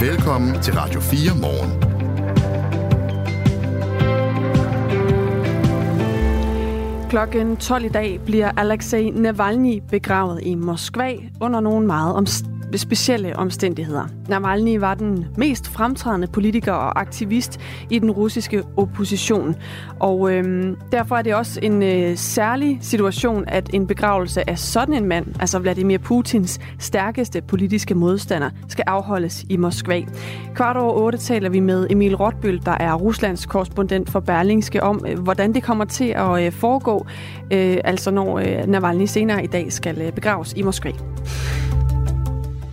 Velkommen til Radio 4 morgen. Klokken 12 i dag bliver Alexei Navalny begravet i Moskva under nogle meget omst- specielle omstændigheder. Navalny var den mest fremtrædende politiker og aktivist i den russiske opposition. Og øhm, derfor er det også en øh, særlig situation, at en begravelse af sådan en mand, altså Vladimir Putins stærkeste politiske modstander, skal afholdes i Moskva. Kvart over otte taler vi med Emil Rotbøl, der er Ruslands korrespondent for Berlingske, om øh, hvordan det kommer til at øh, foregå, øh, altså når øh, Navalny senere i dag skal øh, begraves i Moskva.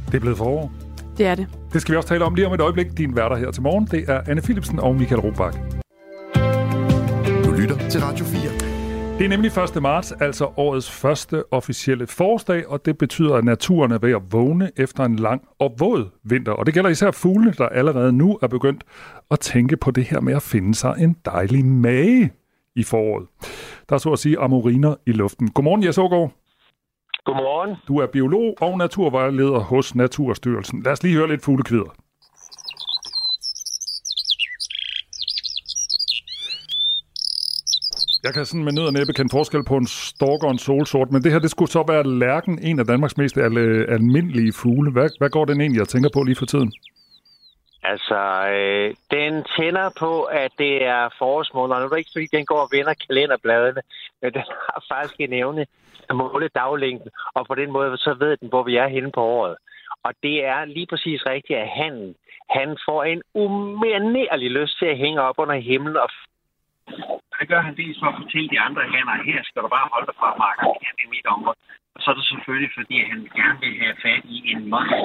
Det er blevet forår. Det er det. Det skal vi også tale om lige om et øjeblik. Din værter her til morgen, det er Anne Philipsen og Michael Robach. Du lytter til Radio 4. Det er nemlig 1. marts, altså årets første officielle forårsdag, og det betyder, at naturen er ved at vågne efter en lang og våd vinter. Og det gælder især fuglene, der allerede nu er begyndt at tænke på det her med at finde sig en dejlig mage i foråret. Der er så at sige amoriner i luften. Godmorgen, Jes Ågaard. Godmorgen. Du er biolog og naturvejleder hos Naturstyrelsen. Lad os lige høre lidt fuglekvider. Jeg kan sådan med nød og næppe kende forskel på en stork og en solsort, men det her, det skulle så være lærken, en af Danmarks mest al- almindelige fugle. Hvad, hvad går den egentlig, jeg tænker på lige for tiden? Altså, øh, den tænder på, at det er forårsmåned, og nu er det ikke, fordi den går og vender kalenderbladene, men den har faktisk en evne at måle daglængden, og på den måde så ved den, hvor vi er henne på året. Og det er lige præcis rigtigt, at han, han får en umanerlig lyst til at hænge op under himlen og det gør han dels for at fortælle de andre hænder, her skal du bare holde dig fra, Marker, her er mit område. Og så er det selvfølgelig, fordi han gerne vil have fat i en monster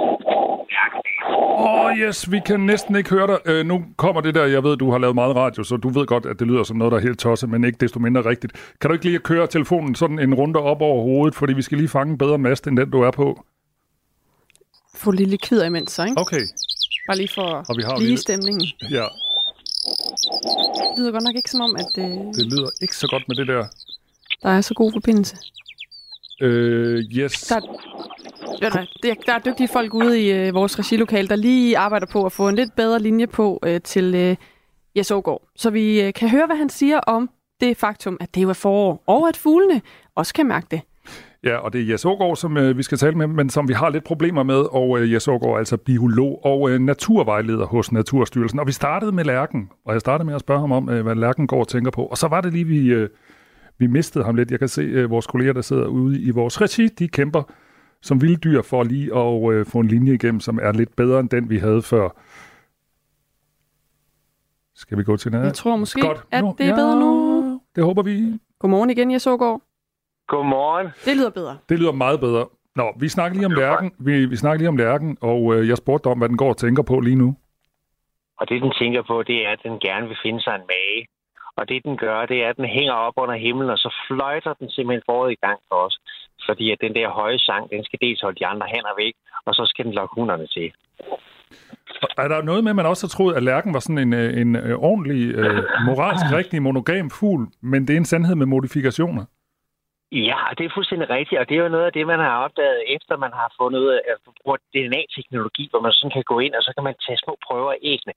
Åh, oh, yes, vi kan næsten ikke høre dig. Øh, nu kommer det der, jeg ved, du har lavet meget radio, så du ved godt, at det lyder som noget, der er helt tosset, men ikke desto mindre rigtigt. Kan du ikke lige køre telefonen sådan en runde op over hovedet, fordi vi skal lige fange en bedre mast, end den du er på? Få lille kvider imens, så, ikke? Okay. Bare lige for Og vi har lige lige- stemningen. Ja, Det lyder godt nok ikke som om, at øh, det lyder ikke så godt med det der. der er så god forbindelse. Øh, yes. Der, ja, der, er dygtige folk ude i øh, vores regilokale, der lige arbejder på at få en lidt bedre linje på øh, til øh, Jes Aagaard. Så vi øh, kan høre, hvad han siger om det faktum, at det jo er forår, og at fuglene også kan mærke det. Ja, og det er Jes Aagaard, som øh, vi skal tale med, men som vi har lidt problemer med, og øh, Jes Aagaard er altså biolog og øh, naturvejleder hos Naturstyrelsen. Og vi startede med Lærken, og jeg startede med at spørge ham om, øh, hvad Lærken går og tænker på. Og så var det lige, vi, øh, vi mistede ham lidt. Jeg kan se, øh, vores kolleger, der sidder ude i vores regi, de kæmper som vilde dyr for lige at øh, få en linje igennem, som er lidt bedre end den, vi havde før. Skal vi gå til den Jeg tror måske, Godt. at Nu- det er bedre nu. Det håber vi. Godmorgen igen, Jes Aagaard. Godmorgen. Det lyder bedre. Det lyder meget bedre. Nå, vi snakker lige om lærken, vi, vi snakker lige om lærken, og øh, jeg spurgte dig om, hvad den går og tænker på lige nu. Og det, den tænker på, det er, at den gerne vil finde sig en mage. Og det, den gør, det er, at den hænger op under himlen, og så fløjter den simpelthen foråret i gang for os. Fordi at den der høje sang, den skal dels holde de andre hænder væk, og så skal den lokke hunderne til. Er der noget med, at man også har troet, at lærken var sådan en, øh, en øh, ordentlig, øh, moralsk rigtig monogam fugl, men det er en sandhed med modifikationer? Ja, det er fuldstændig rigtigt, og det er jo noget af det, man har opdaget, efter man har fundet ud af at bruge DNA-teknologi, hvor man sådan kan gå ind, og så kan man tage små prøver af æggene.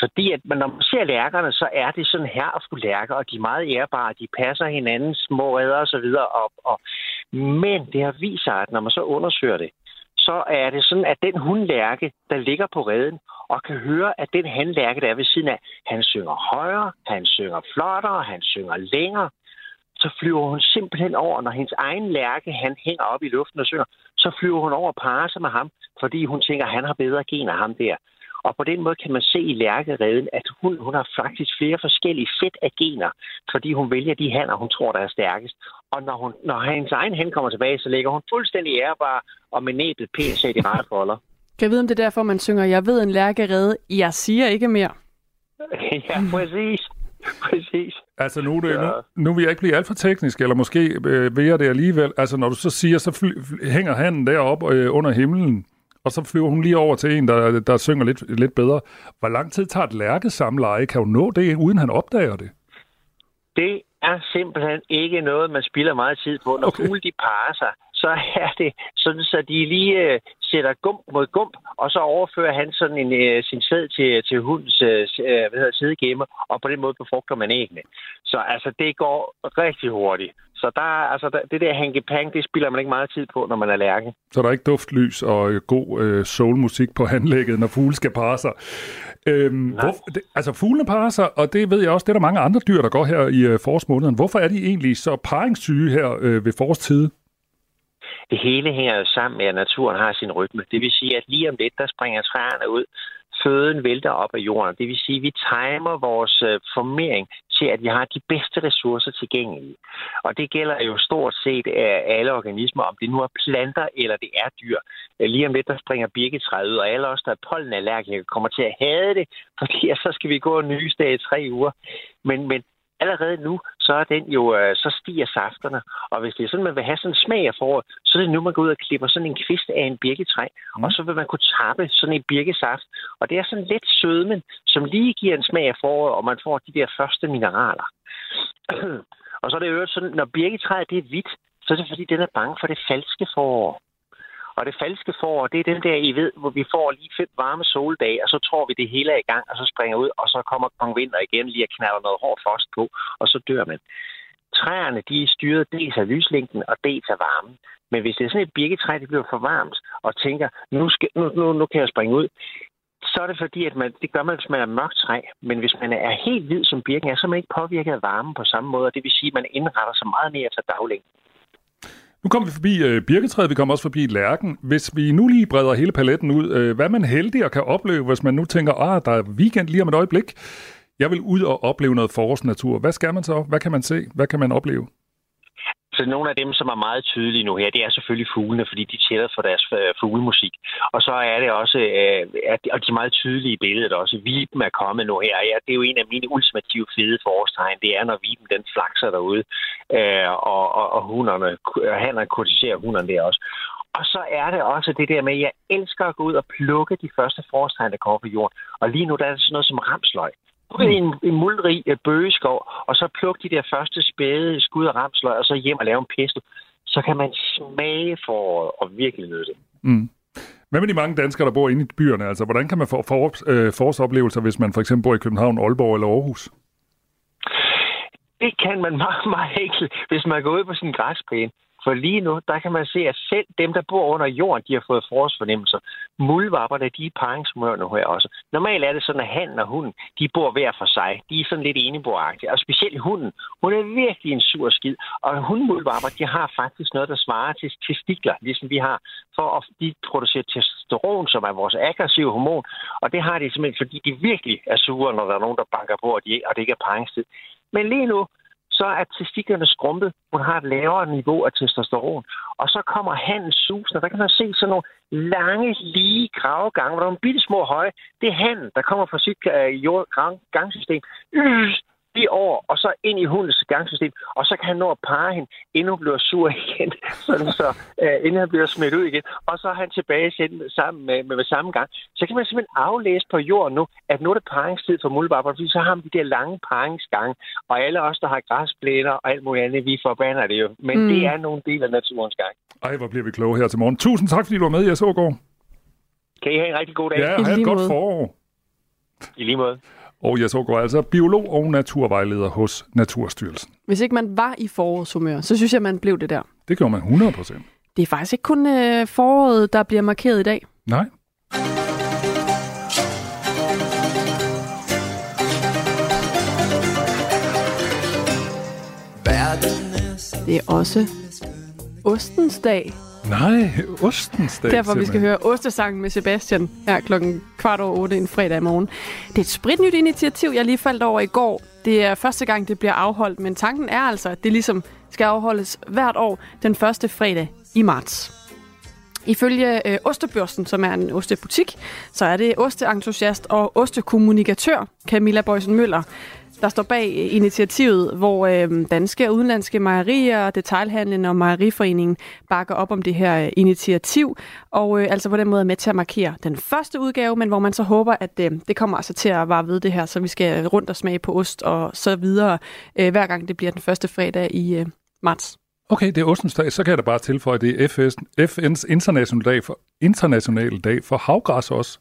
Fordi at, man, når man ser lærkerne, så er det sådan her og fru lærker, og de er meget ærbare, de passer hinanden, små redder og så videre. Og, og, men det har vist sig, at når man så undersøger det, så er det sådan, at den hundlærke, der ligger på redden, og kan høre, at den hanlærke, der er ved siden af, han synger højere, han synger flottere, han synger længere, så flyver hun simpelthen over, når hendes egen lærke, han hænger op i luften og synger, så flyver hun over og parer sig med ham, fordi hun tænker, at han har bedre gener ham der. Og på den måde kan man se i lærkereden, at hun, hun har faktisk flere forskellige sæt af gener, fordi hun vælger de hanner, hun tror, der er stærkest. Og når, hun, når hendes egen hen kommer tilbage, så ligger hun fuldstændig ærbar og med næbet pænt sat i rette folder. Kan jeg vide, om det er derfor, man synger, jeg ved en lærkerede, jeg siger ikke mere. ja, præcis. Præcis. Altså nu, det, Ja. nu, nu vil jeg ikke blive alt for teknisk, eller måske øh, vil jeg det alligevel. Altså når du så siger, så fly, hænger han deroppe øh, under himlen, og så flyver hun lige over til en, der, der synger lidt, lidt bedre. Hvor lang tid tager et lærkesamleje? Kan hun nå det, uden han opdager det? Det er simpelthen ikke noget, man spilder meget tid på. Når Okay. okay. fugle de parer sig, så er det sådan, så de lige øh, sætter gump mod gump, og så overfører han sådan en, øh, sin sæd til, til hundens øh, hvad hedder, sædegemme, og på den måde befrugter man æggene. Så altså, det går rigtig hurtigt. Så der, altså, der, det der hanky pang, det spiller man ikke meget tid på, når man er lærke. Så der er ikke duftlys og øh, god øh, soulmusik på handlægget, når fugle skal parre sig. Øhm, hvor, det, altså fuglene parer sig, og det ved jeg også, det er der mange andre dyr, der går her i øh, forårsmåneden. Hvorfor er de egentlig så paringssyge her øh, ved forårstid? Det hele hænger jo sammen med, at naturen har sin rytme. Det vil sige, at lige om lidt, der springer træerne ud, føden vælter op af jorden. Det vil sige, at vi timer vores øh, formering til, at vi har de bedste ressourcer tilgængelige. Og det gælder jo stort set af alle organismer, om det nu er planter eller det er dyr. Øh, lige om lidt, der springer birketræet ud, og alle os, der er pollenallergikere, kommer til at have det, fordi så skal vi gå og nyse i tre uger. Men, men allerede nu, så er den jo, øh, så stiger safterne. Og hvis det er sådan, man vil have sådan en smag af foråret, så er det nu, man går ud og klipper sådan en kvist af en birketræ, mm. og så vil man kunne tappe sådan en birkesaft. Og det er sådan lidt sødmen, som lige giver en smag af foråret, og man får de der første mineraler. og så er det jo sådan, når birketræet det er hvidt, så er det fordi, den er bange for det falske forår. Og det falske forår, det er den der, I ved, hvor vi får lige fem varme soldage, og så tror vi, det hele er i gang, og så springer ud, og så kommer kong vinter igen lige og knalder noget hårdt frost på, og så dør man. Træerne, de er styret dels af lyslængden og dels af varmen. Men hvis det er sådan et birketræ, det bliver for varmt, og tænker, nu, skal, nu, nu, nu kan jeg springe ud, så er det fordi, at man, det gør man, hvis man er mørkt træ. Men hvis man er helt hvid som birken er, så er man ikke påvirket af varmen på samme måde. Og det vil sige, at man indretter sig meget mere efter daglængden. Nu kommer vi forbi øh, birketræet, vi kommer også forbi lærken. Hvis vi nu lige breder hele paletten ud, øh, hvad er man heldig at kan opleve, hvis man nu tænker, ah, der er weekend lige om et øjeblik. Jeg vil ud og opleve noget forårsnatur. Hvad skal man så? Hvad kan man se? Hvad kan man opleve? Så nogle af dem, som er meget tydelige nu her, det er selvfølgelig fuglene, fordi de tæller for deres øh, fuglemusik. Og så er det også, øh, at, og de er meget tydelige i billedet også. Viben er kommet nu her. Ja, det er jo en af mine ultimative fede forårstegn. Det er, når viben den flakser derude, øh, og, og, og hunderne, hannerne kortiserer hunderne der også. Og så er det også det der med, at jeg elsker at gå ud og plukke de første forårstegn, der kommer på jorden. Og lige nu der er det sådan noget som ramsløg ud i en, en muldrig uh, bøgeskov, og så plukke de der første spæde skud af ramsløg, og så hjem og lave en pesto, så kan man smage for at virkelig nyde det. Mm. Hvad med de mange danskere, der bor inde i byerne? Altså, hvordan kan man få for, øh, forårsoplevelser, hvis man for eksempel bor i København, Aalborg eller Aarhus? Det kan man meget, meget enkelt, hvis man går ud på sin græsplæne. For lige nu, der kan man se, at selv dem, der bor under jorden, de har fået forårsfornemmelser. Muldvapperne, de er paringshumør nu her også. Normalt er det sådan, at han og hunden, de bor hver for sig. De er sådan lidt eneboagtige. Og specielt hunden. Hun er virkelig en sur skid. Og hundmuldvapper, de har faktisk noget, der svarer til testikler, ligesom vi har. For at de producerer testosteron, som er vores aggressive hormon. Og det har de simpelthen, fordi de virkelig er sure, når der er nogen, der banker på, og, de, og det ikke er paringstid. Men lige nu, så er testiklerne skrumpet. Hun har et lavere niveau af testosteron. Og så kommer han susen, der kan man se sådan nogle lange, lige gravegange, hvor der er nogle bitte små høje. Det er han, der kommer fra sit øh, jord, gangsystem. Øh, lige over, og så ind i hundens gangsystem, og så kan han nå at parre hende, inden hun bliver sur igen, sådan så, uh, inden han bliver smidt ud igen. Og så er han tilbage sammen med, med, med samme gang. Så kan man simpelthen aflæse på jorden nu, at nu er det paringstid for muldvarper, fordi så har man de der lange paringsgange, og alle os, der har græsplæner og alt muligt andet, vi forbander det jo. Men mm. det er nogle del af naturens gang. Ej, hvor bliver vi kloge her til morgen. Tusind tak, fordi du var med, Jes Ågaard. Kan I have en rigtig god dag? Ja, have et godt forår. I lige måde. Og jeg så går altså biolog og naturvejleder hos Naturstyrelsen. Hvis ikke man var i forårshumør, så synes jeg, man blev det der. Det gjorde man 100 procent. Det er faktisk ikke kun øh, foråret, der bliver markeret i dag. Nej. Det er også Ostens dag. Nej, ostens dag. Derfor vi skal høre Ostesangen med Sebastian her klokken kvart over otte en fredag morgen. Det er et spritnyt initiativ, jeg lige faldt over i går. Det er første gang, det bliver afholdt, men tanken er altså, at det ligesom skal afholdes hvert år den første fredag i marts. Ifølge øh, Ostebørsen, som er en ostebutik, så er det osteentusiast og ostekommunikatør Camilla Bøjsen Møller, der står bag initiativet, hvor øh, danske og udenlandske mejerier, detailhandlen og mejeriforeningen bakker op om det her øh, initiativ, og øh, altså på den måde er med til at markere den første udgave, men hvor man så håber, at øh, det kommer altså til at vare ved det her, så vi skal rundt og smage på ost og så videre, øh, hver gang det bliver den første fredag i øh, marts. Okay, det er ostens dag. Så kan jeg da bare tilføje, at det er FN's internationale dag for, international dag for havgræs også.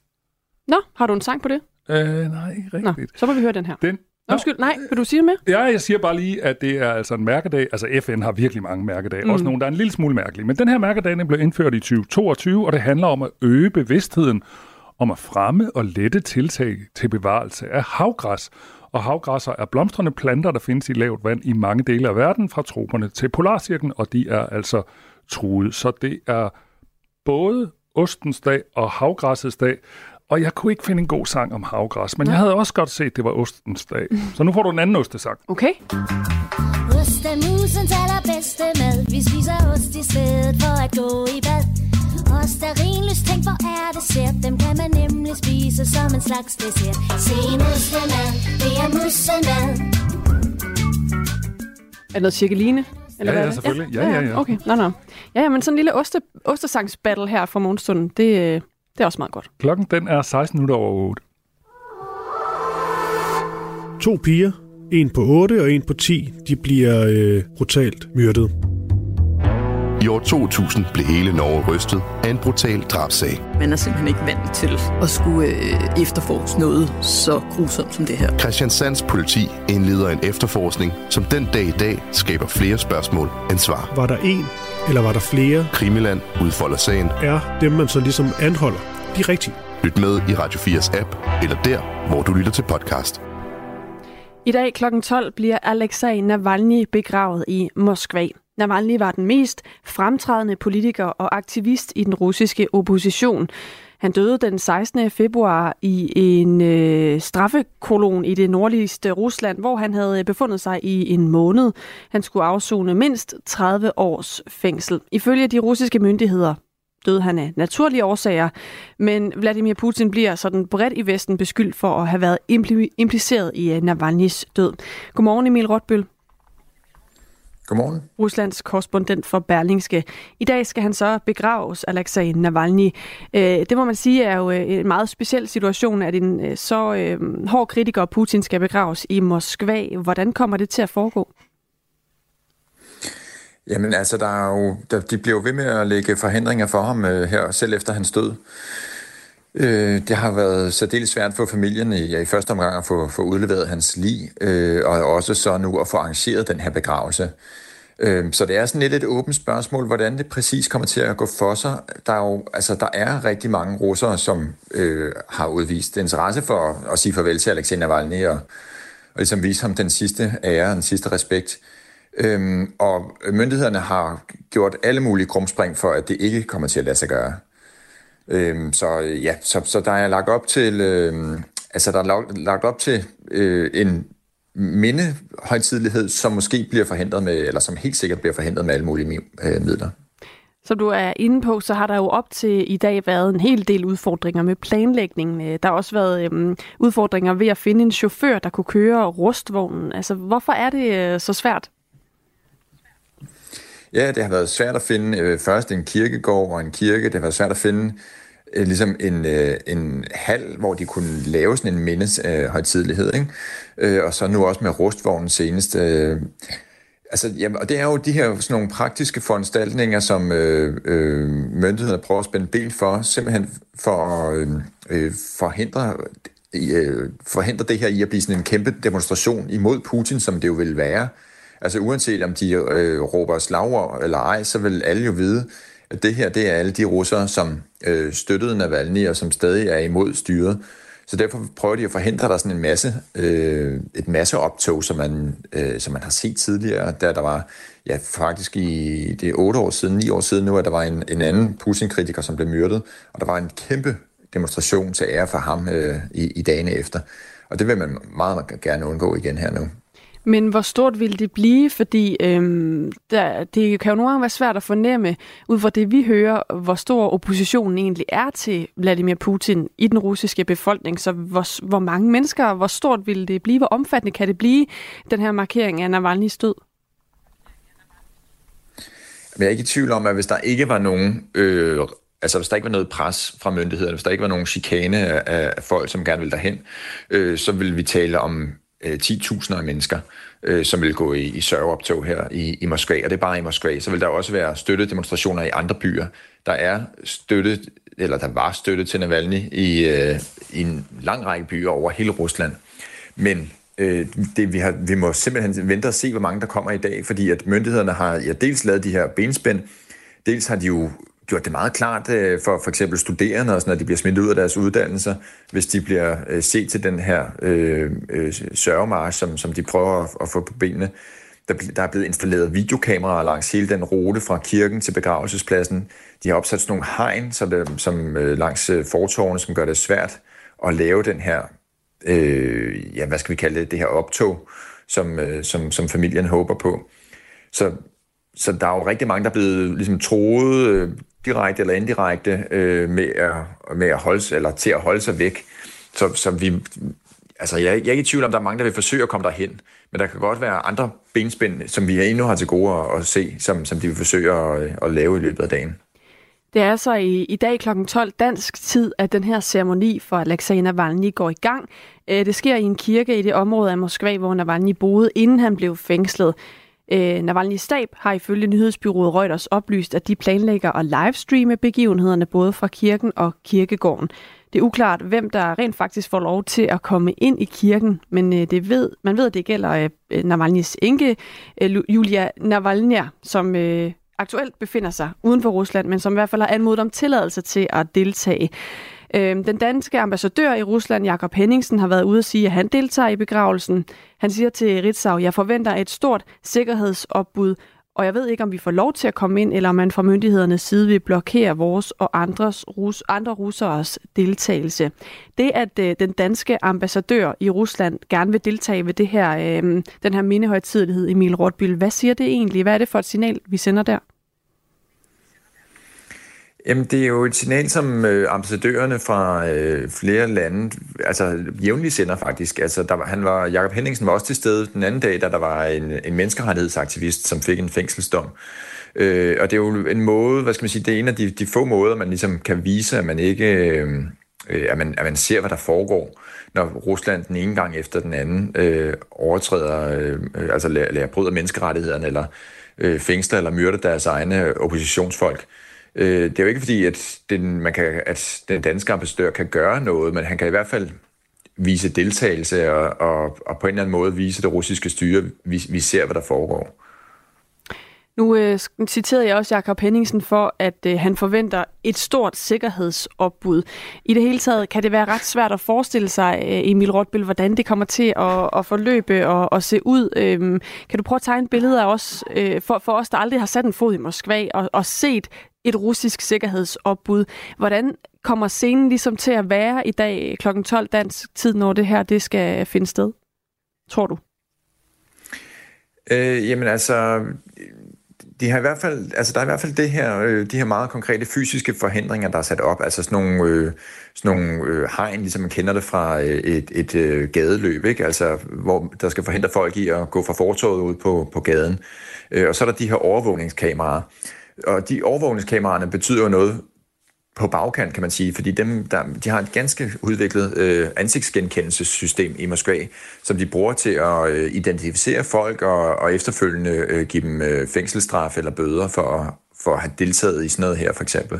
Nå, har du en sang på det? Øh, nej, ikke Nå, rigtigt. så må vi høre den her. Den, Nå, Undskyld, nej, vil du sige det med? Ja, jeg siger bare lige, at det er altså en mærkedag. Altså FN har virkelig mange mærkedage. Mm. Også nogle, der er en lille smule mærkelige. Men den her mærkedag den blev indført i 2022, og det handler om at øge bevidstheden om at fremme og lette tiltag til bevarelse af havgræs. Og havgræsser er blomstrende planter, der findes i lavt vand i mange dele af verden, fra troperne til polarcirklen, og de er altså truet. Så det er både ostens dag og havgræssets dag. Og jeg kunne ikke finde en god sang om havgræs, men Nej. jeg havde også godt set, at det var ostens dag. Så nu får du en anden ostesang. Okay. Ost er musens allerbedste mad. Vi spiser ost i stedet for at gå i bad. Ost er rinløst, tænk hvor er det sært. Dem kan man nemlig spise som en slags dessert. Se en ostemad, det er mussemad. Er det noget cirkeline? Ja, hvad ja, det? selvfølgelig. Ja, ja, ja. Okay, nå, nå. Ja, ja, men sådan en lille oste, ostesangsbattle her fra morgenstunden, det, øh, det er også meget godt. Klokken den er 16 minutter over 8. To piger, en på 8 og en på 10, de bliver øh, brutalt myrdet. I år 2000 blev hele Norge rystet af en brutal drabsag. Man er simpelthen ikke vant til at skulle øh, efterforske noget så grusomt som det her. Christiansands politi indleder en efterforskning, som den dag i dag skaber flere spørgsmål end svar. Var der en, eller var der flere, Krimiland udfolder sagen. er dem, man så ligesom anholder. De er rigtige. Lyt med i Radio 4's app, eller der, hvor du lytter til podcast. I dag kl. 12 bliver Alexei Navalny begravet i Moskva. Navalny var den mest fremtrædende politiker og aktivist i den russiske opposition. Han døde den 16. februar i en øh, straffekolon i det nordligste Rusland, hvor han havde øh, befundet sig i en måned. Han skulle afzone mindst 30 års fængsel. Ifølge de russiske myndigheder døde han af naturlige årsager, men Vladimir Putin bliver sådan bredt i Vesten beskyldt for at have været impli- impliceret i øh, Navalny's død. Godmorgen Emil Rotbøl, Godmorgen. Ruslands korrespondent for Berlingske. I dag skal han så begraves, Alexei Navalny. Øh, det må man sige er jo øh, en meget speciel situation, at en øh, så hård kritiker Putin skal begraves i Moskva. Hvordan kommer det til at foregå? Jamen altså, der er jo, der, de bliver jo ved med at lægge forhindringer for ham øh, her, selv efter hans død. Øh, det har været særdeles svært for familien i, ja, i første omgang at få, få udleveret hans lig, øh, og også så nu at få arrangeret den her begravelse. Øh, så det er sådan lidt et åbent spørgsmål, hvordan det præcis kommer til at gå for sig. Der er jo, altså, der er rigtig mange russere, som øh, har udvist interesse for at sige farvel til Alexander Navalny og, og ligesom vise ham den sidste ære, den sidste respekt. Øhm, og myndighederne har gjort alle mulige krumspring for, at det ikke kommer til at lade sig gøre. Øhm, så øh, ja, så, så der er lagt op til, øh, altså der er lagt, lagt op til øh, en mindehøjtidlighed, som måske bliver forhindret med, eller som helt sikkert bliver forhindret med alle mulige øh, midler. Som du er inde på, så har der jo op til i dag været en hel del udfordringer med planlægningen. Øh, der har også været øhm, udfordringer ved at finde en chauffør, der kunne køre rustvognen. Altså, hvorfor er det øh, så svært? Ja, det har været svært at finde øh, først en kirkegård og en kirke. Det har været svært at finde øh, ligesom en, øh, en hal, hvor de kunne lave sådan en mindeshøjtidlighed. Ikke? Øh, og så nu også med rustvognen senest. Øh, altså, jamen, og det er jo de her sådan nogle praktiske foranstaltninger, som øh, øh, myndighederne prøver at spænde ben for, simpelthen for at øh, øh forhindre, øh, forhindre det her i at blive sådan en kæmpe demonstration imod Putin, som det jo vil være. Altså uanset om de øh, råber slagord eller ej, så vil alle jo vide, at det her, det er alle de russere, som øh, støttede Navalny og som stadig er imod styret. Så derfor prøver de at forhindre der sådan en masse, øh, et masse optog, som man, øh, som man har set tidligere, da der var, ja faktisk i det er otte år siden, ni år siden nu, at der var en, en anden Putin-kritiker, som blev myrdet, og der var en kæmpe demonstration til ære for ham øh, i, i dagene efter. Og det vil man meget gerne undgå igen her nu. Men hvor stort vil det blive? Fordi øhm, der, det kan jo nogle gange være svært at fornemme, ud fra det vi hører, hvor stor oppositionen egentlig er til Vladimir Putin i den russiske befolkning. Så hvor, hvor mange mennesker, hvor stort vil det blive? Hvor omfattende kan det blive, den her markering af Navalny's død? Men jeg er ikke i tvivl om, at hvis der ikke var nogen... Øh, altså hvis der ikke var noget pres fra myndighederne, hvis der ikke var nogen chikane af, af folk, som gerne ville derhen, øh, så ville vi tale om øh, 10.000 af mennesker, øh, som vil gå i, i sørgeoptog her i, i Moskva, og det er bare i Moskva. Så vil der også være støttedemonstrationer i andre byer. Der er støtte, eller der var støtte til Navalny i, øh, i en lang række byer over hele Rusland. Men øh, det, vi, har, vi må simpelthen vente og se, hvor mange der kommer i dag, fordi at myndighederne har ja, dels lavet de her benspænd, dels har de jo gjort det meget klart øh, for for eksempel studerende, også når de bliver smidt ud af deres uddannelser, hvis de bliver øh, set til den her øh, øh, sørgemarsch, som, som de prøver at, at få på benene. Der, der er blevet installeret videokameraer langs hele den rute fra kirken til begravelsespladsen. De har opsat sådan nogle hegn så det, som øh, langs øh, fortorvene, som gør det svært at lave den her, øh, ja, hvad skal vi kalde det, det her optog, som, øh, som, som familien håber på. Så, så der er jo rigtig mange, der er blevet ligesom, troet øh, direkte eller indirekte øh, med, at, med at holde, eller til at holde sig væk. Så, så vi, altså jeg, jeg er ikke i tvivl om, der er mange, der vil forsøge at komme derhen, men der kan godt være andre benspænd, som vi endnu har til gode at, at se, som, som de vil forsøge at, at lave i løbet af dagen. Det er så i, i dag kl. 12 dansk tid, at den her ceremoni for Alexei Navalny går i gang. Øh, det sker i en kirke i det område af Moskva, hvor Navalny boede, inden han blev fængslet. Øh, Navalny's stab har ifølge nyhedsbyrået Reuters oplyst, at de planlægger at livestreame begivenhederne både fra kirken og kirkegården. Det er uklart, hvem der rent faktisk får lov til at komme ind i kirken, men øh, det ved, man ved, at det gælder øh, Navalny's enke, øh, Julia Navalnya, som øh, aktuelt befinder sig uden for Rusland, men som i hvert fald har anmodet om tilladelse til at deltage. Øh, den danske ambassadør i Rusland, Jakob Henningsen, har været ude at sige, at han deltager i begravelsen. Han siger til Ritzau, jeg forventer et stort sikkerhedsopbud, og jeg ved ikke, om vi får lov til at komme ind, eller om man fra myndighedernes side vil blokere vores og andres, rus, andre russeres deltagelse. Det, at øh, den danske ambassadør i Rusland gerne vil deltage ved det her, øh, den her mindehøjtidlighed, Emil Rotbyl, hvad siger det egentlig? Hvad er det for et signal, vi sender der? Jamen, det er jo et signal, som øh, ambassadørerne fra øh, flere lande altså jævnligt sender faktisk. Altså, der var, han var, Jakob Henningsen var også til stede den anden dag, da der var en, en menneskerettighedsaktivist, som fik en fængselsdom. Øh, og det er jo en måde, hvad skal man sige, det er en af de, de få måder, man ligesom kan vise, at man ikke, øh, øh at, man, at man ser, hvad der foregår, når Rusland den ene gang efter den anden øh, overtræder, øh, altså lærer, lærer bryder menneskerettighederne, eller øh, fængsler eller myrder deres egne oppositionsfolk. Øh, Øh, det er jo ikke fordi, at den, man kan, at den danske ambassadør kan gøre noget, men han kan i hvert fald vise deltagelse og, og, og på en eller anden måde vise det russiske styre, vi, vi ser, hvad der foregår. Nu øh, citerede jeg også Jakob Henningsen for, at øh, han forventer et stort sikkerhedsopbud. I det hele taget kan det være ret svært at forestille sig, øh, Emil Rotbøl, hvordan det kommer til at, at forløbe og at se ud. Øh, kan du prøve at tegne billeder af os, øh, for, for os, der aldrig har sat en fod i Moskva og, og set et russisk sikkerhedsopbud. Hvordan kommer scenen ligesom til at være i dag kl. 12 dansk tid, når det her det skal finde sted? Tror du? Øh, jamen altså, de har i hvert fald, altså der er i hvert fald det her, øh, de her meget konkrete fysiske forhindringer, der er sat op. Altså sådan nogle, øh, sådan nogle øh, hegn, ligesom man kender det fra øh, et, et øh, gadeløb, ikke? Altså, hvor der skal forhindre folk i at gå fra fortoget ud på, på gaden. Øh, og så er der de her overvågningskameraer. Og de overvågningskameraerne betyder jo noget på bagkant, kan man sige, fordi dem, der, de har et ganske udviklet øh, ansigtsgenkendelsessystem i Moskva, som de bruger til at øh, identificere folk og, og efterfølgende øh, give dem øh, fængselsstraf eller bøder for, for at have deltaget i sådan noget her, for eksempel.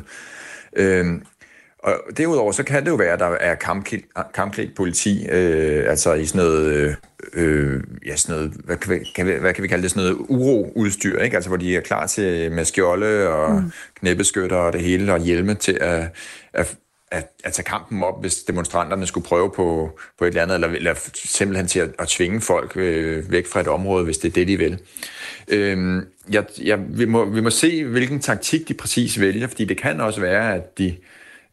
Øh, og derudover så kan det jo være, at der er kampklædt politi, øh, altså i sådan noget, øh, øh, ja, sådan noget hvad, kan vi, kan vi, hvad kan vi kalde det, sådan noget uroudstyr, ikke? Altså hvor de er klar til med skjolde og mm. knæbeskytter og det hele, og hjelme til at, at, at, at tage kampen op, hvis demonstranterne skulle prøve på, på et eller andet, eller, eller simpelthen til at, at tvinge folk øh, væk fra et område, hvis det er det, de vil. Øh, jeg, jeg, vi, må, vi må se, hvilken taktik de præcis vælger, fordi det kan også være, at de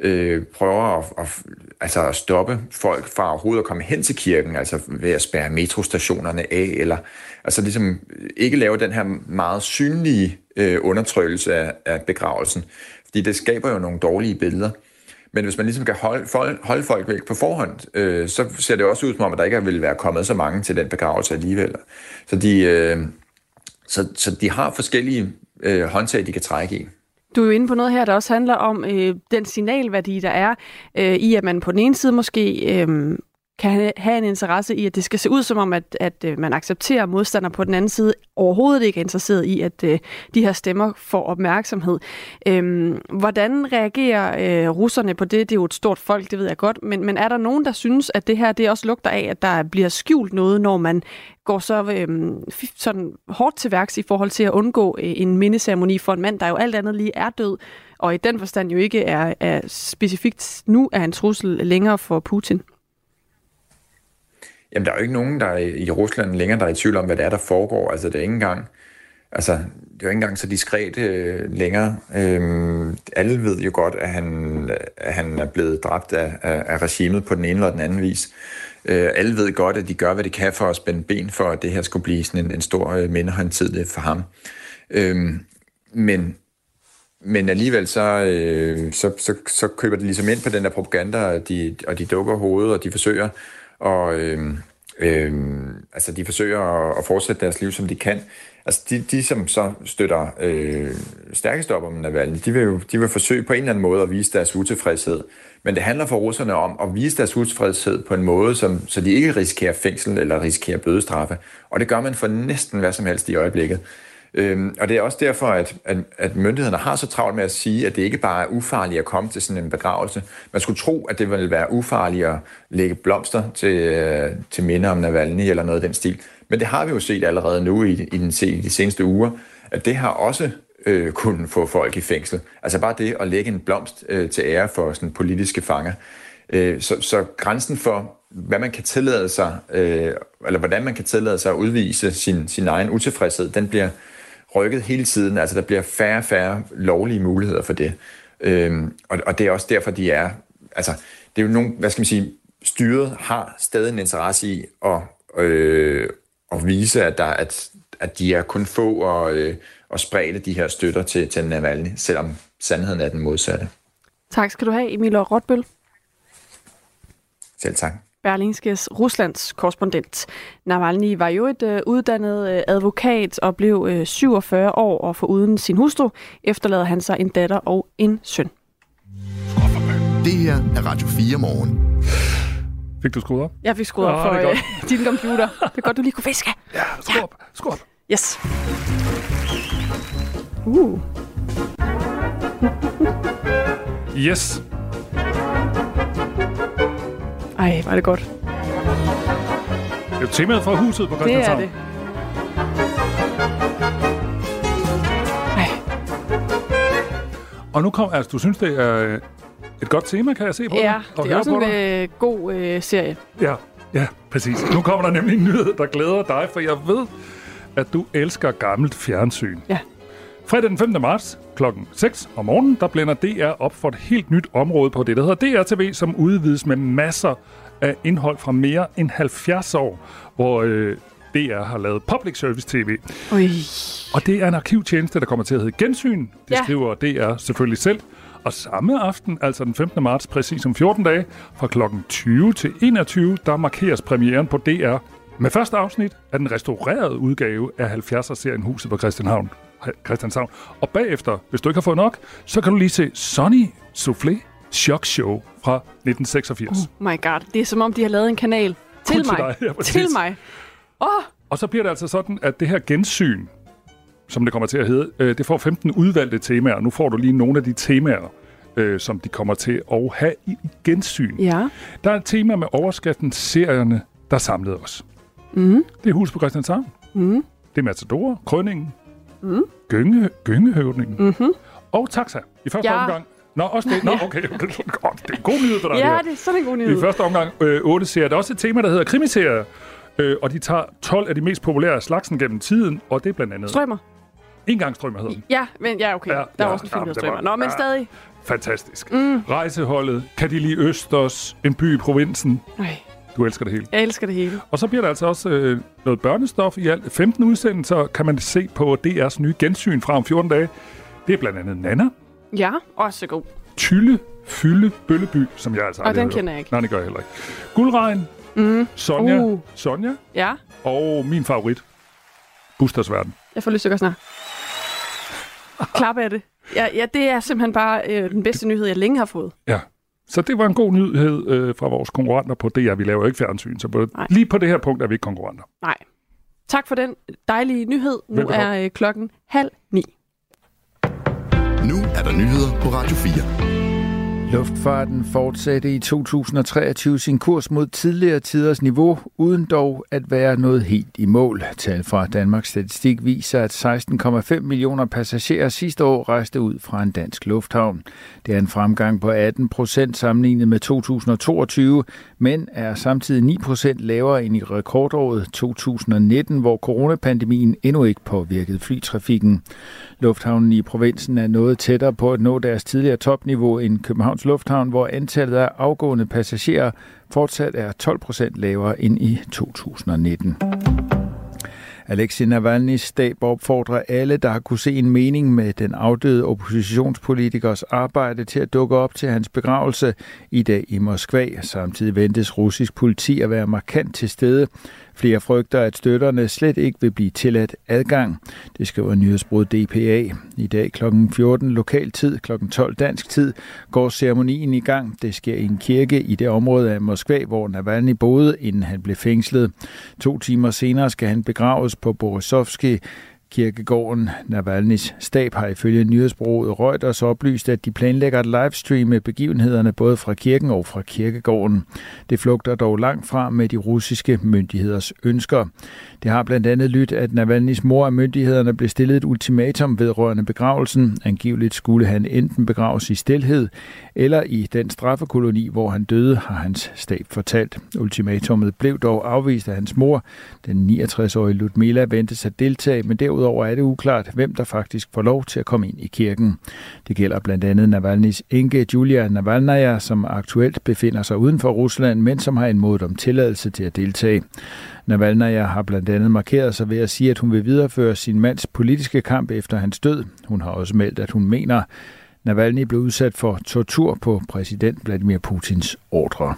øh, prøver at, at, altså at stoppe folk fra overhovedet at komme hen til kirken, altså ved at spærre metrostationerne af, eller altså ligesom ikke lave den her meget synlige øh, undertrykkelse af, af begravelsen, fordi det skaber jo nogle dårlige billeder. Men hvis man ligesom kan holde, holde folk væk på forhånd, øh, så ser det også ud som om, at der ikke vil være kommet så mange til den begravelse alligevel. Så de, øh, så, så de har forskellige øh, håndtag, de kan trække i. Du er jo inde på noget her, der også handler om øh, den signalværdi, der er øh, i, at man på den ene side måske øh, kan have en interesse i, at det skal se ud som om, at, at øh, man accepterer modstander på den anden side, overhovedet ikke er interesseret i, at øh, de her stemmer får opmærksomhed. Øhm, hvordan reagerer øh, russerne på det? Det er jo et stort folk, det ved jeg godt, men, men er der nogen, der synes, at det her det også lugter af, at der bliver skjult noget, når man går så øhm, sådan hårdt til værks i forhold til at undgå øh, en mindeceremoni for en mand, der jo alt andet lige er død, og i den forstand jo ikke er, er specifikt nu er en trussel længere for Putin? Jamen, der er jo ikke nogen, der er i Rusland længere, der er i tvivl om, hvad det er, der foregår. Altså, det er ikke engang, altså, det er jo ikke engang så diskret øh, længere. Øhm, alle ved jo godt, at han, at han er blevet dræbt af, af, af regimet på den ene eller den anden vis. Øh, alle ved godt, at de gør, hvad de kan for at spænde ben for, at det her skulle blive sådan en, en stor øh, mindehåndtid øh, for ham. Øhm, men men alligevel så, øh, så, så, så køber de ligesom ind på den der propaganda, og de, og de dukker hovedet, og de forsøger og øh, øh, altså de forsøger at, at fortsætte deres liv, som de kan. Altså de, de som så støtter øh, stærkest op om Navalny, de vil jo de vil forsøge på en eller anden måde at vise deres utilfredshed. Men det handler for russerne om at vise deres utilfredshed på en måde, som, så de ikke risikerer fængsel eller risikerer bødestraffe. Og det gør man for næsten hvad som helst i øjeblikket. Øhm, og det er også derfor, at, at, at myndighederne har så travlt med at sige, at det ikke bare er ufarligt at komme til sådan en begravelse. Man skulle tro, at det ville være ufarligt at lægge blomster til, øh, til minde om Navalny eller noget af den stil. Men det har vi jo set allerede nu i, i, den, i de seneste uger, at det har også øh, kunnet få folk i fængsel. Altså bare det at lægge en blomst øh, til ære for sådan politiske fanger. Øh, så, så grænsen for, hvad man kan tillade sig, øh, eller hvordan man kan tillade sig at udvise sin, sin egen utilfredshed, den bliver rykket hele tiden. Altså der bliver færre og færre lovlige muligheder for det. Øhm, og, og det er også derfor, de er... Altså, det er jo nogle, hvad skal man sige, styret har stadig en interesse i at, øh, at vise, at, der, at, at de er kun få og, øh, og spredte de her støtter til, til Navalny, selvom sandheden er den modsatte. Tak skal du have, Emil og Rotbøl. Selv tak. Berlingskes Ruslands korrespondent. Navalny var jo et øh, uddannet øh, advokat og blev øh, 47 år, og for uden sin hustru efterlader han sig en datter og en søn. Det her er Radio 4 morgen. Fik du skruet op? Jeg fik skruet op Ja, for øh, din computer. Det er godt, du lige kunne viske. Ja, skru op. Skru op. Yes. Uh. Yes. Ej, var det godt. Det er jo temaet fra huset på Det er Christianshavn. det. Ej, Og nu kom, altså, du synes, det er øh, et godt tema, kan jeg se på ja, dig? og det er også en øh, god øh, serie. Ja, ja, præcis. Nu kommer der nemlig en nyhed, der glæder dig, for jeg ved, at du elsker gammelt fjernsyn. Ja. Fredag den 5. marts kl. 6 om morgenen, der blænder DR op for et helt nyt område på det, der hedder DRTV, som udvides med masser af indhold fra mere end 70 år, hvor øh, DR har lavet public service tv. Ui. Og det er en arkivtjeneste, der kommer til at hedde Gensyn. Det Ja. skriver DR selvfølgelig selv. Og samme aften, altså den 15. marts, præcis om 14 dage, fra kl. 20 til 21, der markeres premieren på DR med første afsnit af den restaurerede udgave af 70'er-serien Huset på Christianshavn. Christianshavn. Og bagefter, hvis du ikke har fået nok, så kan du lige se Sonny Soufflé Shock Show fra 1986. Oh my god, det er som om, de har lavet en kanal til Kun til mig. dig, ja, præcis. til mig. Oh, Og så bliver det altså sådan, at det her gensyn, som det kommer til at hedde, øh, det får 15 udvalgte temaer. Nu får du lige nogle af de temaer, øh, som de kommer til at have i i gensyn. ja. Der er et tema med overskriften Serierne, der samlede os. Mm. Det er Hus på Christianshavn. Mm. Det er Matador, Krønningen, mm. Gynge, Gyngehøvdingen mm-hmm. og Taxa. I første Ja. omgang. Nå, også det. Nå, okay. Godt, det er en god nyhed for dig. Ja, det er sådan en god I nyhed. første omgang øh, 8 serier. Der er også et tema, der hedder krimiserier. Øh, og de tager 12 af de mest populære af slagsen gennem tiden, og det er blandt andet... Strømmer. En gang strømmer hedder den. Ja, men ja, okay. Ja, der ja, er også en film, der strømmer. Nå, men ja. stadig. Fantastisk. Mm. Rejseholdet, kan de lide Østers, en by i provinsen. Ej, Du elsker det hele. jeg elsker det hele. Og så bliver der altså også øh, noget børnestof i alt. 15 udsendelser kan man se på DR's nye gensyn fra om 14 dage. Det er blandt andet Nana, Ja, også god. Tylle, Fylde, Bølleby, som jeg altså Og den kender jeg ikke. Nej, det gør jeg heller ikke. Guldregn, mm. Sonja, Uh. Sonja Ja, og min favorit, Busters Verden. jeg får lyst til at gøre snart. Klap af det. Ja, ja, det er simpelthen bare øh, den bedste nyhed, jeg længe har fået. Ja, Så det var en god nyhed øh, fra vores konkurrenter på DR. Vi laver jo ikke fjernsyn, så på, lige på det her punkt er vi ikke konkurrenter. Nej. Tak for den dejlige nyhed. Nu Velbekomme. er øh, klokken halv ni. Nu er der nyheder på Radio 4. Luftfarten fortsatte i 2023 sin kurs mod tidligere tiders niveau, uden dog at være noget helt i mål. Tal fra Danmarks Statistik viser, at 16,5 millioner passagerer sidste år rejste ud fra en dansk lufthavn. Det er en fremgang på 18 procent sammenlignet med 2022, men er samtidig 9 procent lavere end i rekordåret 2019, hvor coronapandemien endnu ikke påvirkede flytrafikken. Lufthavnen i provinsen er noget tættere på at nå deres tidligere topniveau end Københavns Lufthavn, hvor antallet af afgående passagerer fortsat er 12 procent lavere end i 2019. Alexei Navalny's stab opfordrer alle, der har kunne se en mening med den afdøde oppositionspolitikers arbejde til at dukke op til hans begravelse i dag i Moskva. Samtidig ventes russisk politi at være markant til stede. Flere frygter, at støtterne slet ikke vil blive tilladt adgang. Det skriver nyhedsbrud DPA. I dag kl. 14 lokal tid, kl. 12 dansk tid, går ceremonien i gang. Det sker i en kirke i det område af Moskva, hvor Navalny boede, inden han blev fængslet. To timer senere skal han begraves på Borisovski Kirkegården Navalny's stab har ifølge nyhedsbureauet Reuters oplyst, at de planlægger at livestreame begivenhederne både fra kirken og fra kirkegården. Det flugter dog langt fra med de russiske myndigheders ønsker. Det har blandt andet lyttet, at Navalny's mor af myndighederne blev stillet et ultimatum vedrørende begravelsen. Angiveligt skulle han enten begraves i stilhed eller i den straffekoloni, hvor han døde, har hans stab fortalt. Ultimatummet blev dog afvist af hans mor. Den 69-årige Ludmila ventes at deltage, men derudover er det uklart, hvem der faktisk får lov til at komme ind i kirken. Det gælder blandt andet Navalny's enke Julia Navalnaya, som aktuelt befinder sig uden for Rusland, men som har anmodet om tilladelse til at deltage. Navalnaya har blandt andet markeret sig ved at sige, at hun vil videreføre sin mands politiske kamp efter hans død. Hun har også meldt, at hun mener, Navalny blev udsat for tortur på præsident Vladimir Putins ordre.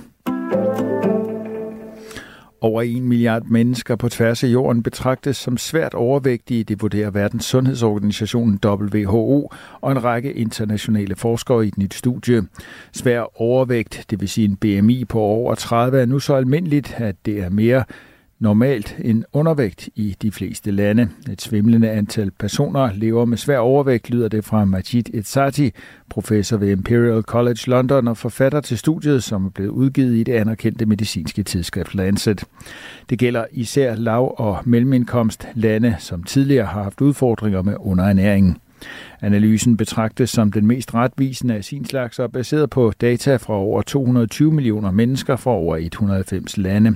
Over en milliard mennesker på tværs af jorden betragtes som svært overvægtige, det vurderer Verdens Sundhedsorganisation WHO og en række internationale forskere i et nyt studie. Svær overvægt, det vil sige en BMI på over 30, er nu så almindeligt, at det er mere normalt en undervægt i de fleste lande. Et svimlende antal personer lever med svær overvægt, lyder det fra Majid Etsati, professor ved Imperial College London og forfatter til studiet, som er blevet udgivet i det anerkendte medicinske tidsskrift Lancet. Det gælder især lav- og mellemindkomst lande, som tidligere har haft udfordringer med underernæring. Analysen betragtes som den mest retvisende af sin slags og er baseret på data fra over 220 millioner mennesker fra over 190 lande.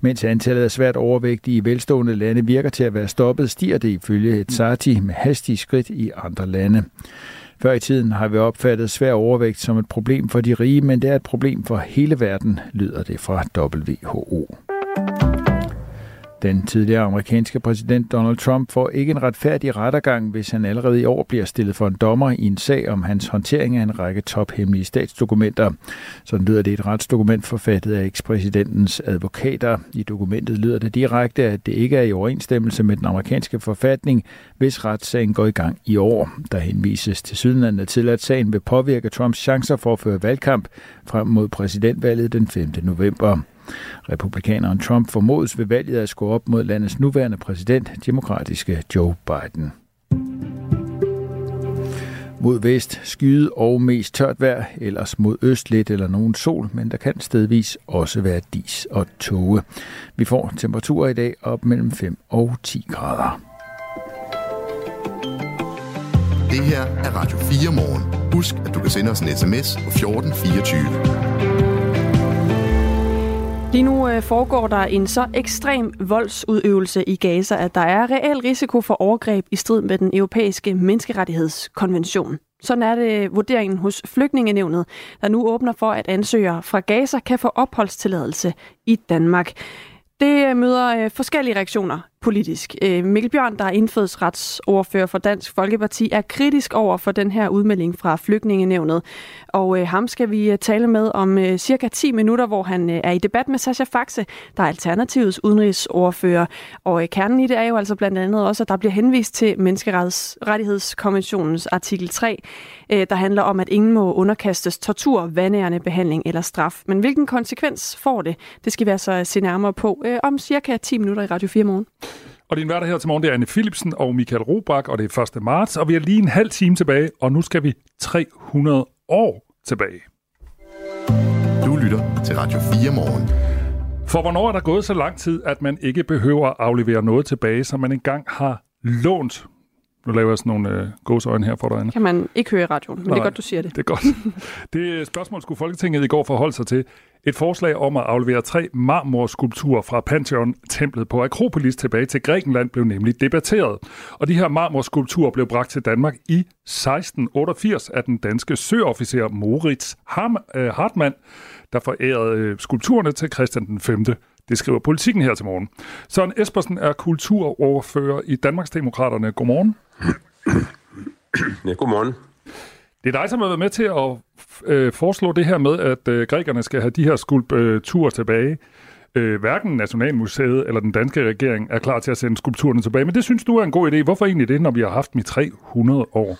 Mens antallet af svært overvægtige i velstående lande virker til at være stoppet, stiger det ifølge Etsati med hastige skridt i andre lande. Før i tiden har vi opfattet svær overvægt som et problem for de rige, men det er et problem for hele verden, lyder det fra WHO. Den tidligere amerikanske præsident Donald Trump får ikke en retfærdig rettergang, hvis han allerede i år bliver stillet for en dommer i en sag om hans håndtering af en række tophemmelige statsdokumenter. Sådan lyder det et retsdokument forfattet af ekspræsidentens advokater. I dokumentet lyder det direkte, at det ikke er i overensstemmelse med den amerikanske forfatning, hvis retssagen går i gang i år. Der henvises til sydlandet til, at sagen vil påvirke Trumps chancer for at føre valgkamp frem mod præsidentvalget den 5. november. Republikaneren Trump formodes ved valget at gå op mod landets nuværende præsident, demokratiske Joe Biden. Mod vest skyde og mest tørt vejr, ellers mod øst lidt eller nogen sol, men der kan stedvis også være dis og tåge. Vi får temperaturer i dag op mellem 5 og 10 grader. Det her er Radio 4 morgen. Husk, at du kan sende os en sms på 1424. Lige nu øh, foregår der en så ekstrem voldsudøvelse i Gaza, at der er reel risiko for overgreb i strid med den europæiske menneskerettighedskonvention. Sådan er det øh, vurderingen hos Flygtningenevnet, der nu åbner for, at ansøgere fra Gaza kan få opholdstilladelse i Danmark. Det øh, møder forskellige reaktioner politisk. Øh, Mikkel Bjørn, der er indfødsretsordfører for Dansk Folkeparti, er kritisk over for den her udmelding fra Flygtningenevnet. Og øh, ham skal vi øh, tale med om cirka 10 minutter, hvor han er i debat med Sascha Faxe, der er Alternativets udenrigsordfører. Og kernen i det er jo altså blandt andet også, at der bliver henvist til Menneskerettighedskonventionens artikel 3, der handler om, at ingen må underkastes tortur, vandærende behandling eller straf. Men hvilken konsekvens får det? Det skal vi altså se nærmere på om cirka 10 minutter i Radio 4 morgen. Og din værter her til morgen, det er Anne Philipsen og Michael Robach, og det er 1. marts, og vi har lige en halv time tilbage, og nu skal vi 300 år tilbage. Du lytter til Radio 4 morgen. For hvornår er der gået så lang tid, at man ikke behøver at aflevere noget tilbage, som man engang har lånt? Nu laver jeg sådan nogle øh, gåsøjne her for dig, Anne. Kan man ikke høre i radioen, men Nej, det er godt, du siger det. Det er godt. Det spørgsmål skulle Folketinget i går forholde sig til. Et forslag om at aflevere tre marmorskulpturer fra Pantheon-templet på Akropolis tilbage til Grækenland blev nemlig debatteret. Og de her marmorskulpturer blev bragt til Danmark i 1688 af den danske søofficer Moritz øh, Hartmann, der forærede øh, skulpturerne til Christian den 5. Det skriver politikken her til morgen. Søren Espersen er kulturoverfører i Danmarksdemokraterne. Godmorgen. Ja, godmorgen. Det er dig, som har været med til at øh, foreslå det her med, at øh, grækerne skal have de her skulpturer tilbage. Øh, hverken Nationalmuseet eller den danske regering er klar til at sende skulpturerne tilbage, men det synes du er en god idé. Hvorfor egentlig det, når vi har haft dem i 300 år?